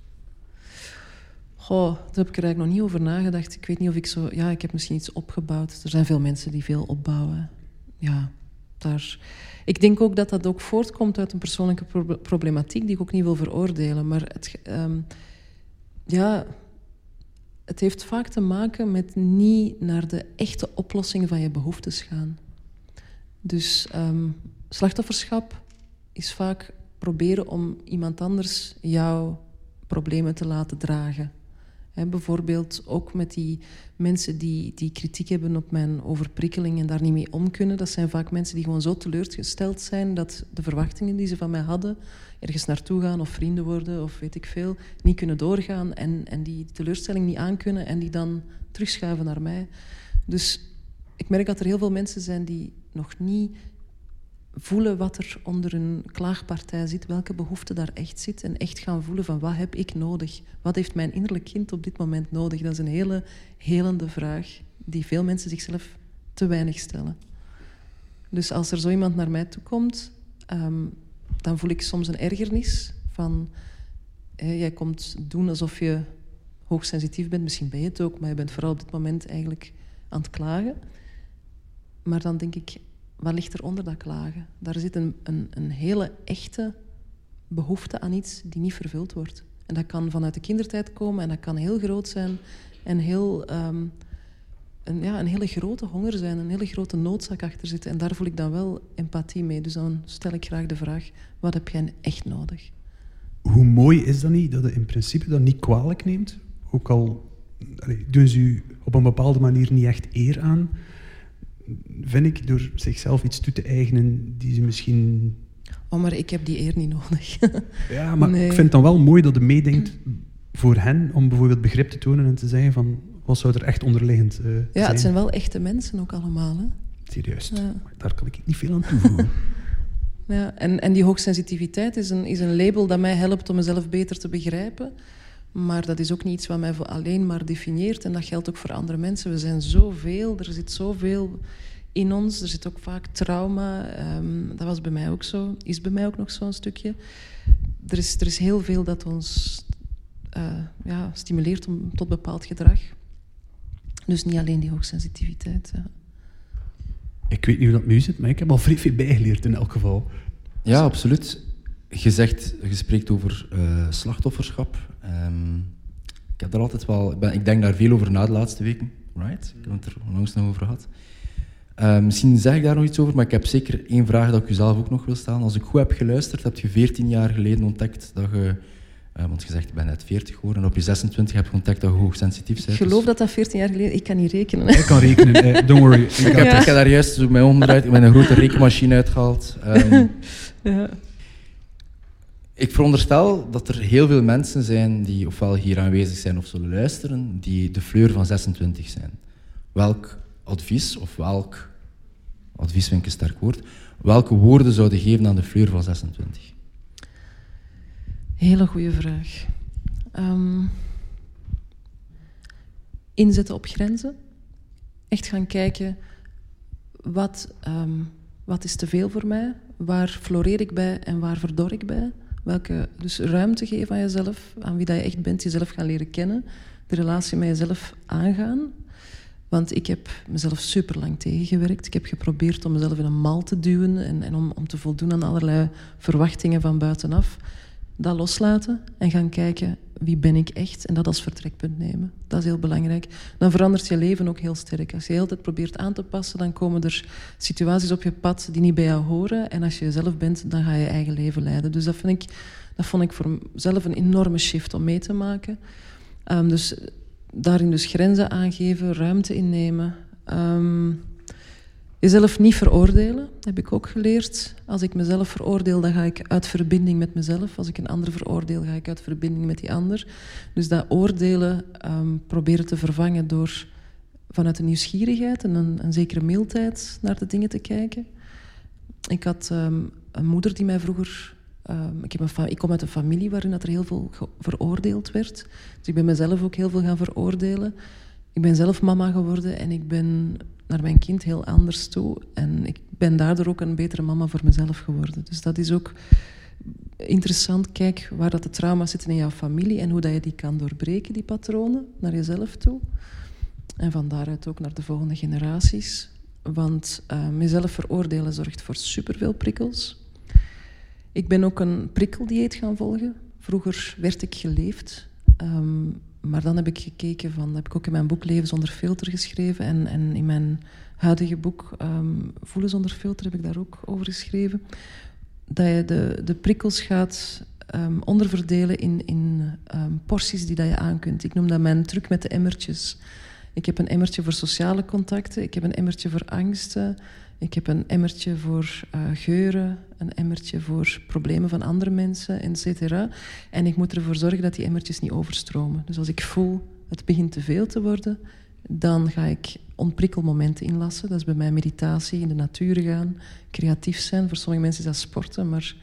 Goh, daar heb ik er eigenlijk nog niet over nagedacht. Ik weet niet of ik zo... Ja, ik heb misschien iets opgebouwd. Er zijn veel mensen die veel opbouwen. Ja, daar... Ik denk ook dat dat ook voortkomt uit een persoonlijke pro problematiek die ik ook niet wil veroordelen. Maar het... Um, ja... Het heeft vaak te maken met niet naar de echte oplossing van je behoeftes gaan. Dus um, slachtofferschap is vaak proberen om iemand anders jouw problemen te laten dragen. Bijvoorbeeld ook met die mensen die, die kritiek hebben op mijn overprikkeling en daar niet mee om kunnen. Dat zijn vaak mensen die gewoon zo teleurgesteld zijn dat de verwachtingen die ze van mij hadden, ergens naartoe gaan of vrienden worden of weet ik veel, niet kunnen doorgaan en, en die teleurstelling niet aankunnen en die dan terugschuiven naar mij. Dus ik merk dat er heel veel mensen zijn die nog niet voelen wat er onder een klaagpartij zit, welke behoefte daar echt zit en echt gaan voelen van wat heb ik nodig? Wat heeft mijn innerlijk kind op dit moment nodig? Dat is een hele helende vraag die veel mensen zichzelf te weinig stellen. Dus als er zo iemand naar mij toe komt, um, dan voel ik soms een ergernis van jij komt doen alsof je hoogsensitief bent, misschien ben je het ook, maar je bent vooral op dit moment eigenlijk aan het klagen. Maar dan denk ik, wat ligt er onder dat klagen? Daar zit een, een, een, hele echte behoefte aan iets die niet vervuld wordt. En dat kan vanuit de kindertijd komen en dat kan heel groot zijn en heel, um, een, ja, een hele grote honger zijn, een hele grote noodzaak achter zitten. En daar voel ik dan wel empathie mee. Dus dan stel ik graag de vraag, wat heb jij echt nodig? Hoe mooi is dat niet, dat je in principe dat niet kwalijk neemt? Ook al allee, doen ze u op een bepaalde manier niet echt eer aan vind ik, door zichzelf iets toe te eigenen die ze misschien... Oh, maar ik heb die eer niet nodig. ja, maar nee. ik vind het dan wel mooi dat je meedenkt voor hen om bijvoorbeeld begrip te tonen en te zeggen van wat zou er echt onderliggend uh, ja, zijn. het zijn wel echte mensen ook allemaal. Hè? Serieus, ja. daar kan ik niet veel aan toevoegen. ja, en, en die hoogsensitiviteit is een, is een label dat mij helpt om mezelf beter te begrijpen. Maar dat is ook niet iets wat mij alleen maar definieert. En dat geldt ook voor andere mensen. We zijn zoveel, er zit zoveel in ons. Er zit ook vaak trauma. Um, dat was bij mij ook zo. Is bij mij ook nog zo'n stukje. Er is, er is heel veel dat ons uh, ja, stimuleert om, tot bepaald gedrag. Dus niet alleen die hoogsensitiviteit. Ja. Ik weet niet hoe dat nu zit, maar ik heb al vrij veel bijgeleerd in elk geval. Ja, absoluut. Je zegt, je spreekt over uh, slachtofferschap. Um, ik heb daar altijd wel, ik, ben, ik denk daar veel over na de laatste weken, right? Ik heb het er langs nog over gehad. Uh, misschien zeg ik daar nog iets over, maar ik heb zeker één vraag dat ik u zelf ook nog wil stellen. Als ik goed heb geluisterd, heb je 14 jaar geleden ontdekt dat je uh, want je zegt, ik ben net 40 geworden en op je 26 heb je ontdekt dat je hoogsensitief bent. Ik geloof dus... dat dat 14 jaar geleden... Ik kan niet rekenen. Ik kan rekenen, eh, don't worry. Ik, heb, ja. ik heb daar juist mijn onderuit, met een grote rekenmachine uitgehaald. Um, ja. Ik veronderstel dat er heel veel mensen zijn die ofwel hier aanwezig zijn of zullen luisteren, die de fleur van 26 zijn. Welk advies, of welk advies vind ik een sterk woord, welke woorden zouden geven aan de fleur van 26? Hele goede vraag. Um, inzetten op grenzen. Echt gaan kijken, wat, um, wat is te veel voor mij? Waar floreer ik bij en waar verdor ik bij? Welke, dus ruimte geven aan jezelf, aan wie dat je echt bent, jezelf gaan leren kennen. De relatie met jezelf aangaan. Want ik heb mezelf super lang tegengewerkt. Ik heb geprobeerd om mezelf in een mal te duwen en, en om, om te voldoen aan allerlei verwachtingen van buitenaf dat loslaten en gaan kijken wie ben ik echt en dat als vertrekpunt nemen. Dat is heel belangrijk. Dan verandert je leven ook heel sterk. Als je heel tijd probeert aan te passen, dan komen er situaties op je pad die niet bij jou horen. En als je jezelf bent, dan ga je je eigen leven leiden. Dus dat, vind ik, dat vond ik voor mezelf een enorme shift om mee te maken. Um, dus daarin dus grenzen aangeven, ruimte innemen. Um, Jezelf niet veroordelen, heb ik ook geleerd. Als ik mezelf veroordeel, dan ga ik uit verbinding met mezelf. Als ik een ander veroordeel, ga ik uit verbinding met die ander. Dus dat oordelen um, proberen te vervangen door vanuit een nieuwsgierigheid en een, een zekere mildheid naar de dingen te kijken. Ik had um, een moeder die mij vroeger... Um, ik, ik kom uit een familie waarin dat er heel veel veroordeeld werd. Dus ik ben mezelf ook heel veel gaan veroordelen. Ik ben zelf mama geworden en ik ben naar mijn kind heel anders toe. En ik ben daardoor ook een betere mama voor mezelf geworden. Dus dat is ook interessant. Kijk waar dat de trauma's zitten in jouw familie en hoe dat je die kan doorbreken, die patronen, naar jezelf toe. En van daaruit ook naar de volgende generaties. Want uh, mezelf veroordelen zorgt voor superveel prikkels. Ik ben ook een prikkeldieet gaan volgen. Vroeger werd ik geleefd. Um, maar dan heb ik gekeken van, heb ik ook in mijn boek Leven zonder filter geschreven en, en in mijn huidige boek um, Voelen zonder filter heb ik daar ook over geschreven. Dat je de, de prikkels gaat um, onderverdelen in, in um, porties die dat je aan kunt. Ik noem dat mijn truc met de emmertjes. Ik heb een emmertje voor sociale contacten, ik heb een emmertje voor angsten, ik heb een emmertje voor uh, geuren, een emmertje voor problemen van andere mensen, etc. En ik moet ervoor zorgen dat die emmertjes niet overstromen. Dus als ik voel het begint te veel te worden, dan ga ik ontprikkelmomenten inlassen. Dat is bij mij meditatie, in de natuur gaan, creatief zijn. Voor sommige mensen is dat sporten, maar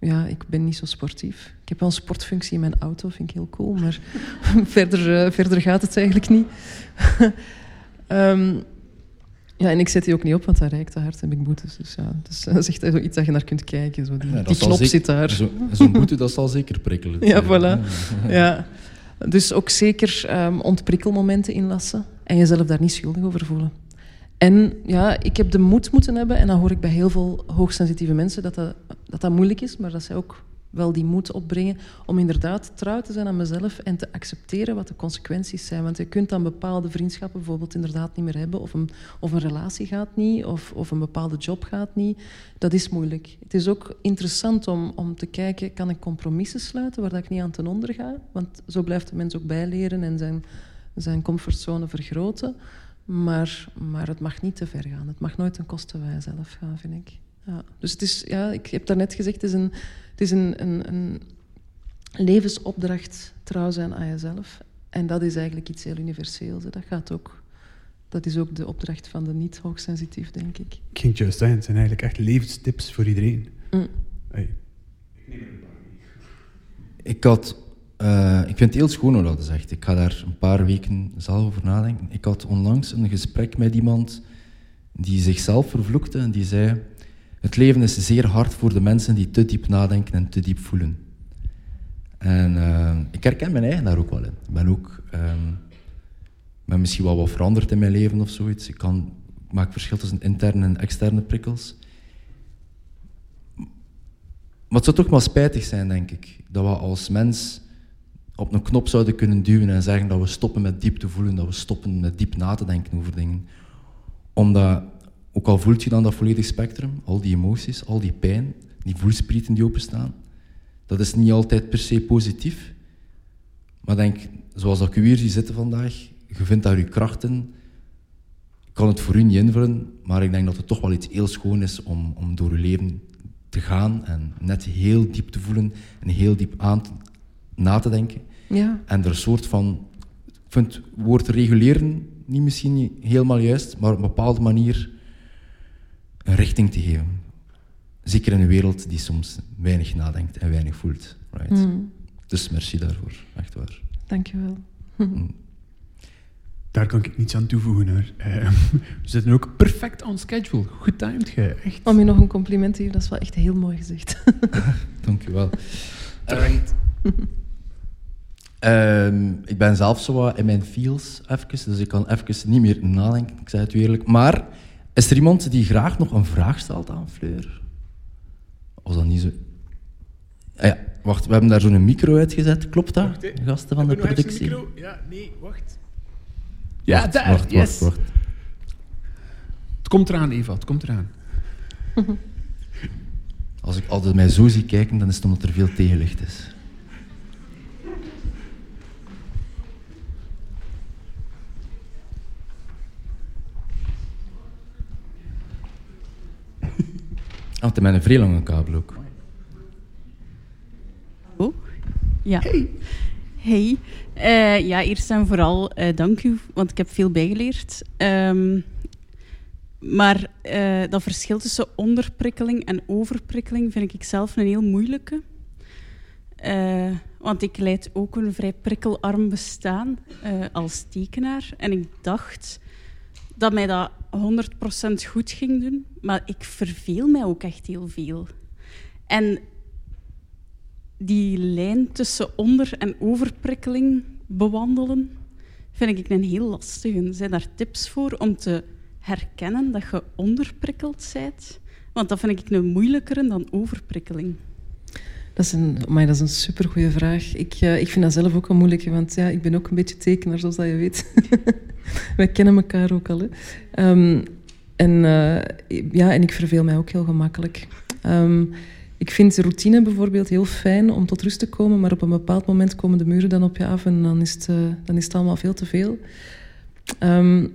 ja, ik ben niet zo sportief. Ik heb wel een sportfunctie in mijn auto, vind ik heel cool, maar verder, uh, verder gaat het eigenlijk niet. um, Ja, en ik zet die ook niet op, want dat rijkt te hard heb ik boetes. Dus ja, dus, dat is echt iets dat je naar kunt kijken. Zo. Die, die knop zit daar. Zo'n zo boete, dat zal zeker prikkelen. Ja, voilà. Ja. Dus ook zeker um, ontprikkelmomenten inlassen en jezelf daar niet schuldig over voelen. En ja, ik heb de moed moeten hebben, en dan hoor ik bij heel veel hoogsensitieve mensen dat dat, dat, dat moeilijk is, maar dat zij ook wel die moed opbrengen om inderdaad trouw te zijn aan mezelf en te accepteren wat de consequenties zijn. Want je kunt dan bepaalde vriendschappen bijvoorbeeld inderdaad niet meer hebben, of een, of een relatie gaat niet, of, of een bepaalde job gaat niet. Dat is moeilijk. Het is ook interessant om, om te kijken, kan ik compromissen sluiten waar dat ik niet aan ten onder ga? Want zo blijft de mens ook bijleren en zijn, zijn comfortzone vergroten. Maar, maar het mag niet te ver gaan. Het mag nooit ten koste van jezelf gaan, vind ik. Ja. Dus het is, ja, ik heb daarnet gezegd, het is een, het is een, een, een levensopdracht trouw zijn aan jezelf. En dat is eigenlijk iets heel universeels. Dat gaat ook. Dat is ook de opdracht van de niet-hoogsensitief, denk ik. Ik ging juist zeggen, het zijn eigenlijk echt levenstips voor iedereen. Mm. Hey. Ik had... Uh, ik vind het heel schoon hoe dat zegt. Ik ga daar een paar weken zelf over nadenken. Ik had onlangs een gesprek met iemand die zichzelf vervloekte en die zei... Het leven is zeer hard voor de mensen die te diep nadenken en te diep voelen. En uh, ik herken mijn eigen daar ook wel in. Ik ben ook um, ben misschien wel wat veranderd in mijn leven of zoiets. Ik, kan, maak verschil tussen interne en externe prikkels. Maar het zou toch maar spijtig zijn, denk ik, dat we als mens op een knop zouden kunnen duwen en zeggen dat we stoppen met diep te voelen, dat we stoppen met diep na te denken over dingen. Omdat ook al voelt je dan dat volledige spectrum, al die emoties, al die pijn, die voelsprieten die openstaan, dat is niet altijd per se positief. Maar denk, zoals ik u hier zie zitten vandaag, je vindt daar je krachten. Ik kan het voor u niet invullen, maar ik denk dat het toch wel iets heel schoon is om, om door je leven te gaan en net heel diep te voelen en heel diep aan te, na te denken. Ja. En er een soort van, ik vind het woord reguleren niet misschien niet helemaal juist, maar op een bepaalde manier een richting te geven. Zeker in een wereld die soms weinig nadenkt en weinig voelt. Right? Mm. Dus merci daarvoor, echt waar. Dank je wel. Mm. Daar kan ik niets aan toevoegen hoor. Uh, we zitten ook perfect on schedule. Goed timed, ge, echt. Om je nog een compliment te geven, dat is wel echt heel mooi gezegd. Dank u wel. Terecht. Um, ik ben zelf zo in mijn feels even, dus ik kan even niet meer nadenken, ik zei het u eerlijk. Maar is er iemand die graag nog een vraag stelt aan Fleur? Was dat niet zo? Ah ja, wacht, we hebben daar zo'n micro uitgezet, klopt dat? Wacht. Gasten van de productie. micro? Ja, nee, wacht. Ja, Wacht, daar, wacht, yes. wacht, wacht. Het komt eraan, Eva, het komt eraan. Als ik altijd mij zo zie kijken, dan is het omdat er veel tegenlicht is. Ah, want met een vrij lange kabel ook. Oh, ja. Hey. Eh, ja, eerst en vooral eh, dank u, want ik heb veel bijgeleerd. Ehm, maar eh, dat verschil tussen onderprikkeling en overprikkeling vind ik zelf een heel moeilijke. Eh, want ik leid ook een vrij prikkelarm bestaan eh, als tekenaar. En ik dacht dat mij dat 100% goed ging doen, maar ik verveel mij ook echt heel veel. En die lijn tussen onder- en overprikkeling bewandelen, vind ik een heel lastige. Zijn daar tips voor om te herkennen dat je onderprikkeld bent? Want dat vind ik een moeilijkere dan overprikkeling. Dat is een, amai, dat is een supergoeie vraag. Ik, eh, ik vind dat zelf ook een moeilijke, want ja, ik ben ook een beetje tekenaar, zoals dat je weet. Wij kennen elkaar ook al. Ehm, en, eh, ja, en ik verveel mij ook heel gemakkelijk. Ehm, ik vind routine bijvoorbeeld heel fijn om tot rust te komen, maar op een bepaald moment komen de muren dan op je af en dan is het, eh, dan is het allemaal veel te veel. Ehm,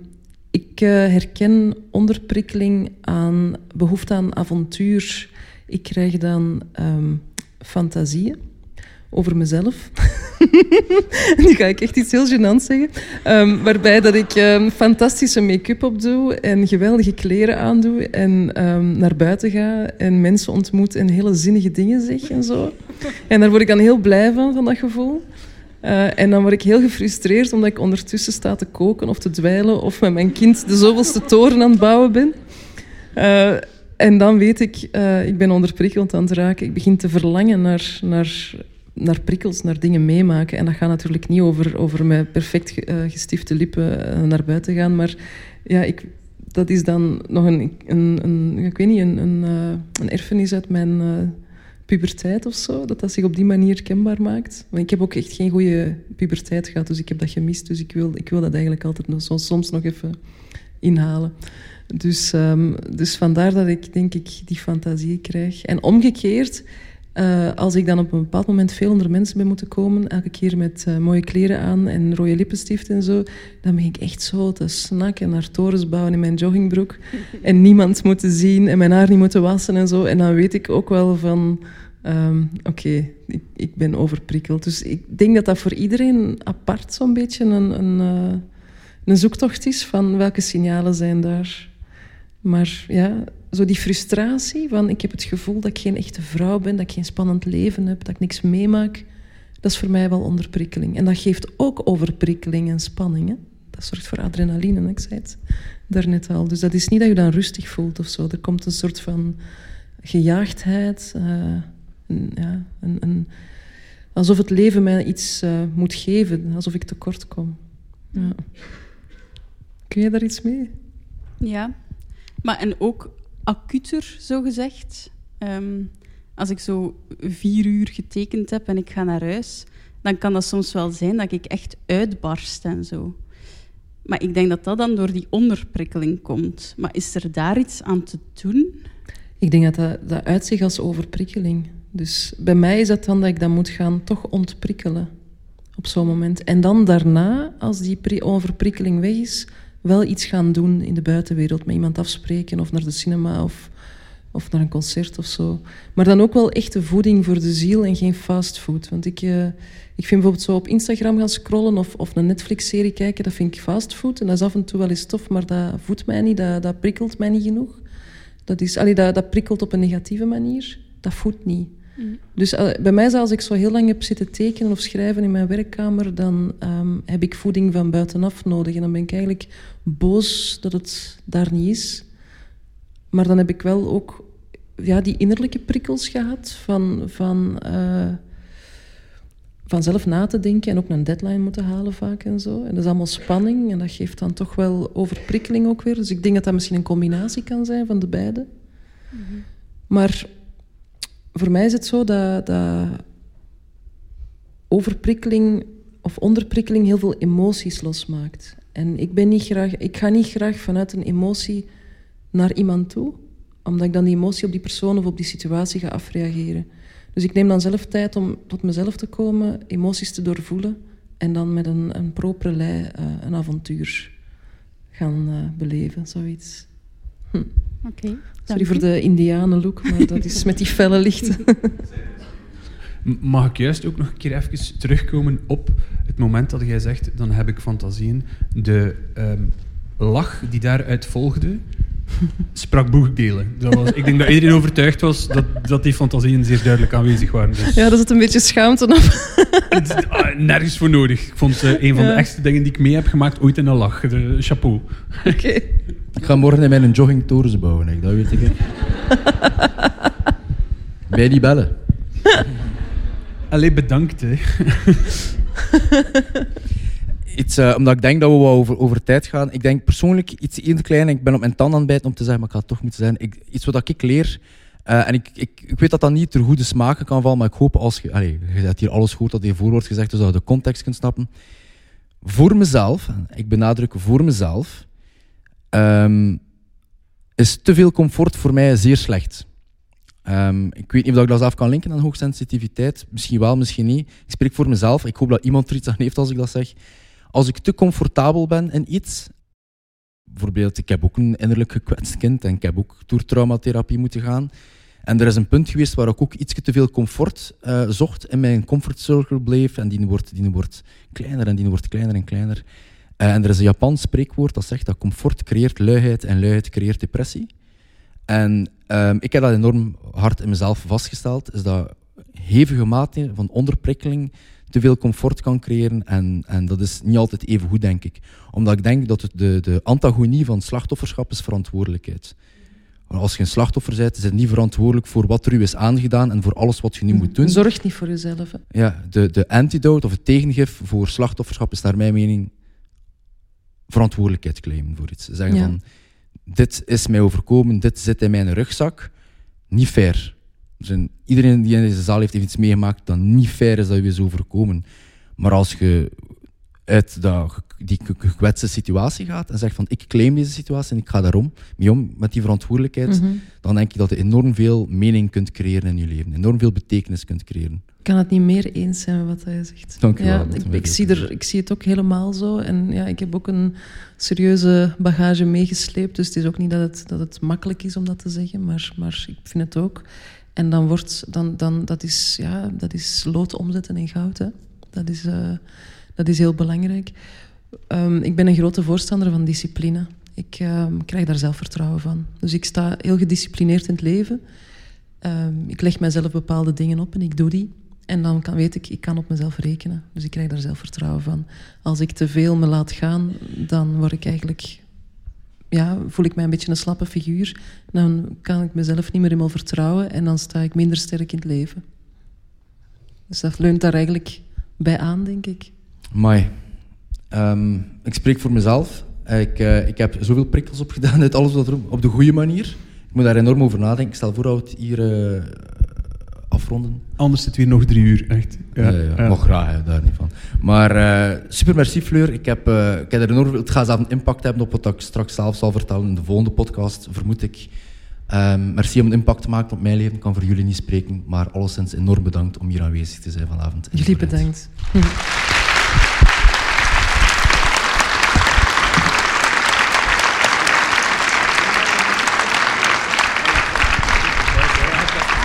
ik eh, herken onderprikkeling aan behoefte aan avontuur. Ik krijg dan ehm, fantasieën over mezelf. nu ga ik echt iets heel gênants zeggen. Ehm, waarbij dat ik ehm, fantastische make-up opdoe en geweldige kleren aandoe en ehm, naar buiten ga en mensen ontmoet en hele zinnige dingen zeg en zo. En daar word ik dan heel blij van, van dat gevoel. Eh, en dan word ik heel gefrustreerd omdat ik ondertussen sta te koken of te dweilen of met mijn kind de zoveelste toren aan het bouwen ben. Eh, en dan weet ik, uh, ik ben onderprikkeld aan het raken. Ik begin te verlangen naar, naar, naar prikkels, naar dingen meemaken. En dat gaat natuurlijk niet over, over met perfect uh, gestifte lippen uh, naar buiten gaan. Maar ja, ik, dat is dan nog een, een, een ik weet niet, een, een, een erfenis uit mijn puberteit of zo. Dat dat zich op die manier kenbaar maakt. Maar ik heb ook echt geen goede puberteit gehad, dus ik heb dat gemist. Dus ik wil, ik wil dat eigenlijk altijd nog, soms nog even inhalen. Dus, um, dus vandaar dat ik denk ik die fantasie krijg. En omgekeerd, uh, als ik dan op een bepaald moment veel onder mensen ben moeten komen, elke keer met uh, mooie kleren aan en rode lippenstift en zo, dan ben ik echt zo te snakken naar torens bouwen in mijn joggingbroek en niemand moeten zien en mijn haar niet moeten wassen en zo. En dan weet ik ook wel van, um, oké, okay, ik, ik, ben overprikkeld. Dus ik denk dat dat voor iedereen apart zo'n beetje een, een, uh, een zoektocht is van welke signalen zijn daar. Maar ja, zo die frustratie van ik heb het gevoel dat ik geen echte vrouw ben, dat ik geen spannend leven heb, dat ik niks meemaak, dat is voor mij wel onderprikkeling. En dat geeft ook overprikkeling en spanning. Hè? Dat zorgt voor adrenaline, ik zei het daarnet al. Dus dat is niet dat je dan rustig voelt of zo. Er komt een soort van gejaagdheid, een, ja, een, een, alsof het leven mij iets uh, moet geven, alsof ik tekort kom. Ja. Kun je daar iets mee? Ja, maar en ook acuter, zo gezegd. Um, als ik zo vier uur getekend heb en ik ga naar huis, dan kan dat soms wel zijn dat ik echt uitbarst en zo. Maar ik denk dat dat dan door die onderprikkeling komt. Maar is er daar iets aan te doen? Ik denk dat dat, dat uitzicht als overprikkeling. Dus bij mij is dat dan dat ik dat moet gaan toch ontprikkelen op zo'n moment. En dan daarna, als die overprikkeling weg is, wel iets gaan doen in de buitenwereld. Met iemand afspreken of naar de cinema of, of naar een concert of zo. Maar dan ook wel echte voeding voor de ziel en geen fastfood. Want ik, uh, ik vind bijvoorbeeld zo op Instagram gaan scrollen of, of een Netflix-serie kijken, dat vind ik fastfood. En dat is af en toe wel eens tof, maar dat voedt mij niet, dat, dat prikkelt mij niet genoeg. Dat, is, allee, dat, dat prikkelt op een negatieve manier. Dat voedt niet. Mm. Dus uh, bij mij, als ik zo heel lang heb zitten tekenen of schrijven in mijn werkkamer, dan um, heb ik voeding van buitenaf nodig. En dan ben ik eigenlijk boos dat het daar niet is. Maar dan heb ik wel ook ja, die innerlijke prikkels gehad van, van, uh, van zelf na te denken en ook een deadline moeten halen vaak en zo. En dat is allemaal spanning en dat geeft dan toch wel overprikkeling ook weer. Dus ik denk dat dat misschien een combinatie kan zijn van de beide. Mm -hmm. Maar voor mij is het zo dat, dat overprikkeling of onderprikkeling heel veel emoties losmaakt. En ik, ben niet graag, ik ga niet graag vanuit een emotie naar iemand toe, omdat ik dan die emotie op die persoon of op die situatie ga afreageren. Dus ik neem dan zelf tijd om tot mezelf te komen, emoties te doorvoelen en dan met een, een propere lei uh, een avontuur gaan uh, beleven, zoiets. Hm. Oké. Sorry voor de indianenlook, maar dat is met die felle lichten. Mag ik juist ook nog een keer even terugkomen op het moment dat jij zegt, dan heb ik fantasieën. De um, lach die daaruit volgde, sprak boekdelen. Dat was, ik denk dat iedereen overtuigd was dat, dat die fantasieën zeer duidelijk aanwezig waren. Dus. Ja, dat zit een beetje schaamte op. Ah, nergens voor nodig. Ik vond uh, een van ja. de echtste dingen die ik mee heb gemaakt ooit in een lach. De chapeau. Oké. Okay. Ik ga morgen in mijn jogging torens bouwen, hè. dat weet ik. Mij niet bellen. Allee, bedankt. Hè. Iets, uh, omdat ik denk dat we over, over tijd gaan. Ik denk persoonlijk iets heel klein. Ik ben op mijn tand aan bijten om te zeggen, maar ik ga het toch moeten zijn. Iets wat ik leer. Uh, en ik, ik, ik, weet dat dat niet ter goede smaken kan vallen, maar ik hoop als je. Allez, je hebt hier alles goed dat hiervoor wordt gezegd, dus dat je de context kunt snappen. Voor mezelf, ik benadruk voor mezelf, um, is te veel comfort voor mij zeer slecht. Um, ik weet niet of ik dat zelf kan linken aan hoogsensitiviteit. Misschien wel, misschien niet. Ik spreek voor mezelf. Ik hoop dat iemand er iets aan heeft als ik dat zeg. Als ik te comfortabel ben in iets, bijvoorbeeld, ik heb ook een innerlijk gekwetst kind en ik heb ook door traumatherapie moeten gaan. En er is een punt geweest waar ik ook iets te veel comfort uh, zocht in mijn comfortcircle bleef. En die wordt, die wordt kleiner en die wordt kleiner en kleiner. Uh, en er is een Japans spreekwoord dat zegt dat comfort creëert luiheid en luiheid creëert depressie. En um, ik heb dat enorm hard in mezelf vastgesteld, is dat hevige mate van onderprikkeling te veel comfort kan creëren. En, en dat is niet altijd even goed, denk ik. Omdat ik denk dat het de, de antagonie van slachtofferschap is verantwoordelijkheid. Als je een slachtoffer bent, is het niet verantwoordelijk voor wat er u is aangedaan en voor alles wat je nu moet doen. Zorg niet voor jezelf. Ja, de, de antidote of het tegengif voor slachtofferschap is naar mijn mening verantwoordelijkheid claimen voor iets. Zeggen van, dit is mij overkomen, dit zit in mijn rugzak. Niet fair. Zijn, iedereen die in deze zaal heeft, heeft iets meegemaakt dat niet fair is dat je is overkomen. Maar als je uit dat, die gekwetste situatie gaat en zegt van ik claim deze situatie en ik ga daarom mee om met die verantwoordelijkheid, mm -hmm. dan denk je dat je enorm veel mening kunt creëren in je leven. Enorm veel betekenis kunt creëren. Ik kan het niet meer eens zijn met wat hij zegt. Dank u ja, wel. Ik, ik, zie er, ik zie het ook helemaal zo. En ja, ik heb ook een serieuze bagage meegesleept. Dus het is ook niet dat het, dat het makkelijk is om dat te zeggen, maar, maar ik vind het ook. En dan wordt, dan, dan, dat, is, ja, dat is lood omzetten in goud. Hè. Dat, is, uh, dat is heel belangrijk. Um, ik ben een grote voorstander van discipline. Ik um, krijg daar zelfvertrouwen van. Dus ik sta heel gedisciplineerd in het leven. Um, ik leg mijzelf bepaalde dingen op en ik doe die. En dan kan, weet ik, ik kan op mezelf rekenen. Dus ik krijg daar zelfvertrouwen van. Als ik te veel me laat gaan, dan word ik eigenlijk ja, voel ik mij een beetje een slappe figuur. Dan kan ik mezelf niet meer helemaal vertrouwen en dan sta ik minder sterk in het leven. Dus dat leunt daar eigenlijk bij aan, denk ik. Mooi. Um, ik spreek voor mezelf. Ik, uh, ik heb zoveel prikkels opgedaan uit alles wat er op de goede manier. Ik moet daar enorm over nadenken. Ik stel voor dat we hier uh, afronden. Anders zit weer nog drie uur, echt. Ja, ja, ja. mag graag, daar niet van. Maar uh, super merci Fleur. Ik heb, uh, ik heb er enorm, het gaat zelf een impact hebben op wat ik straks zelf zal vertellen in de volgende podcast, vermoed ik. Um, merci om een impact te maken op mijn leven. Ik kan voor jullie niet spreken, maar alleszins enorm bedankt om hier aanwezig te zijn vanavond. Jullie bedankt.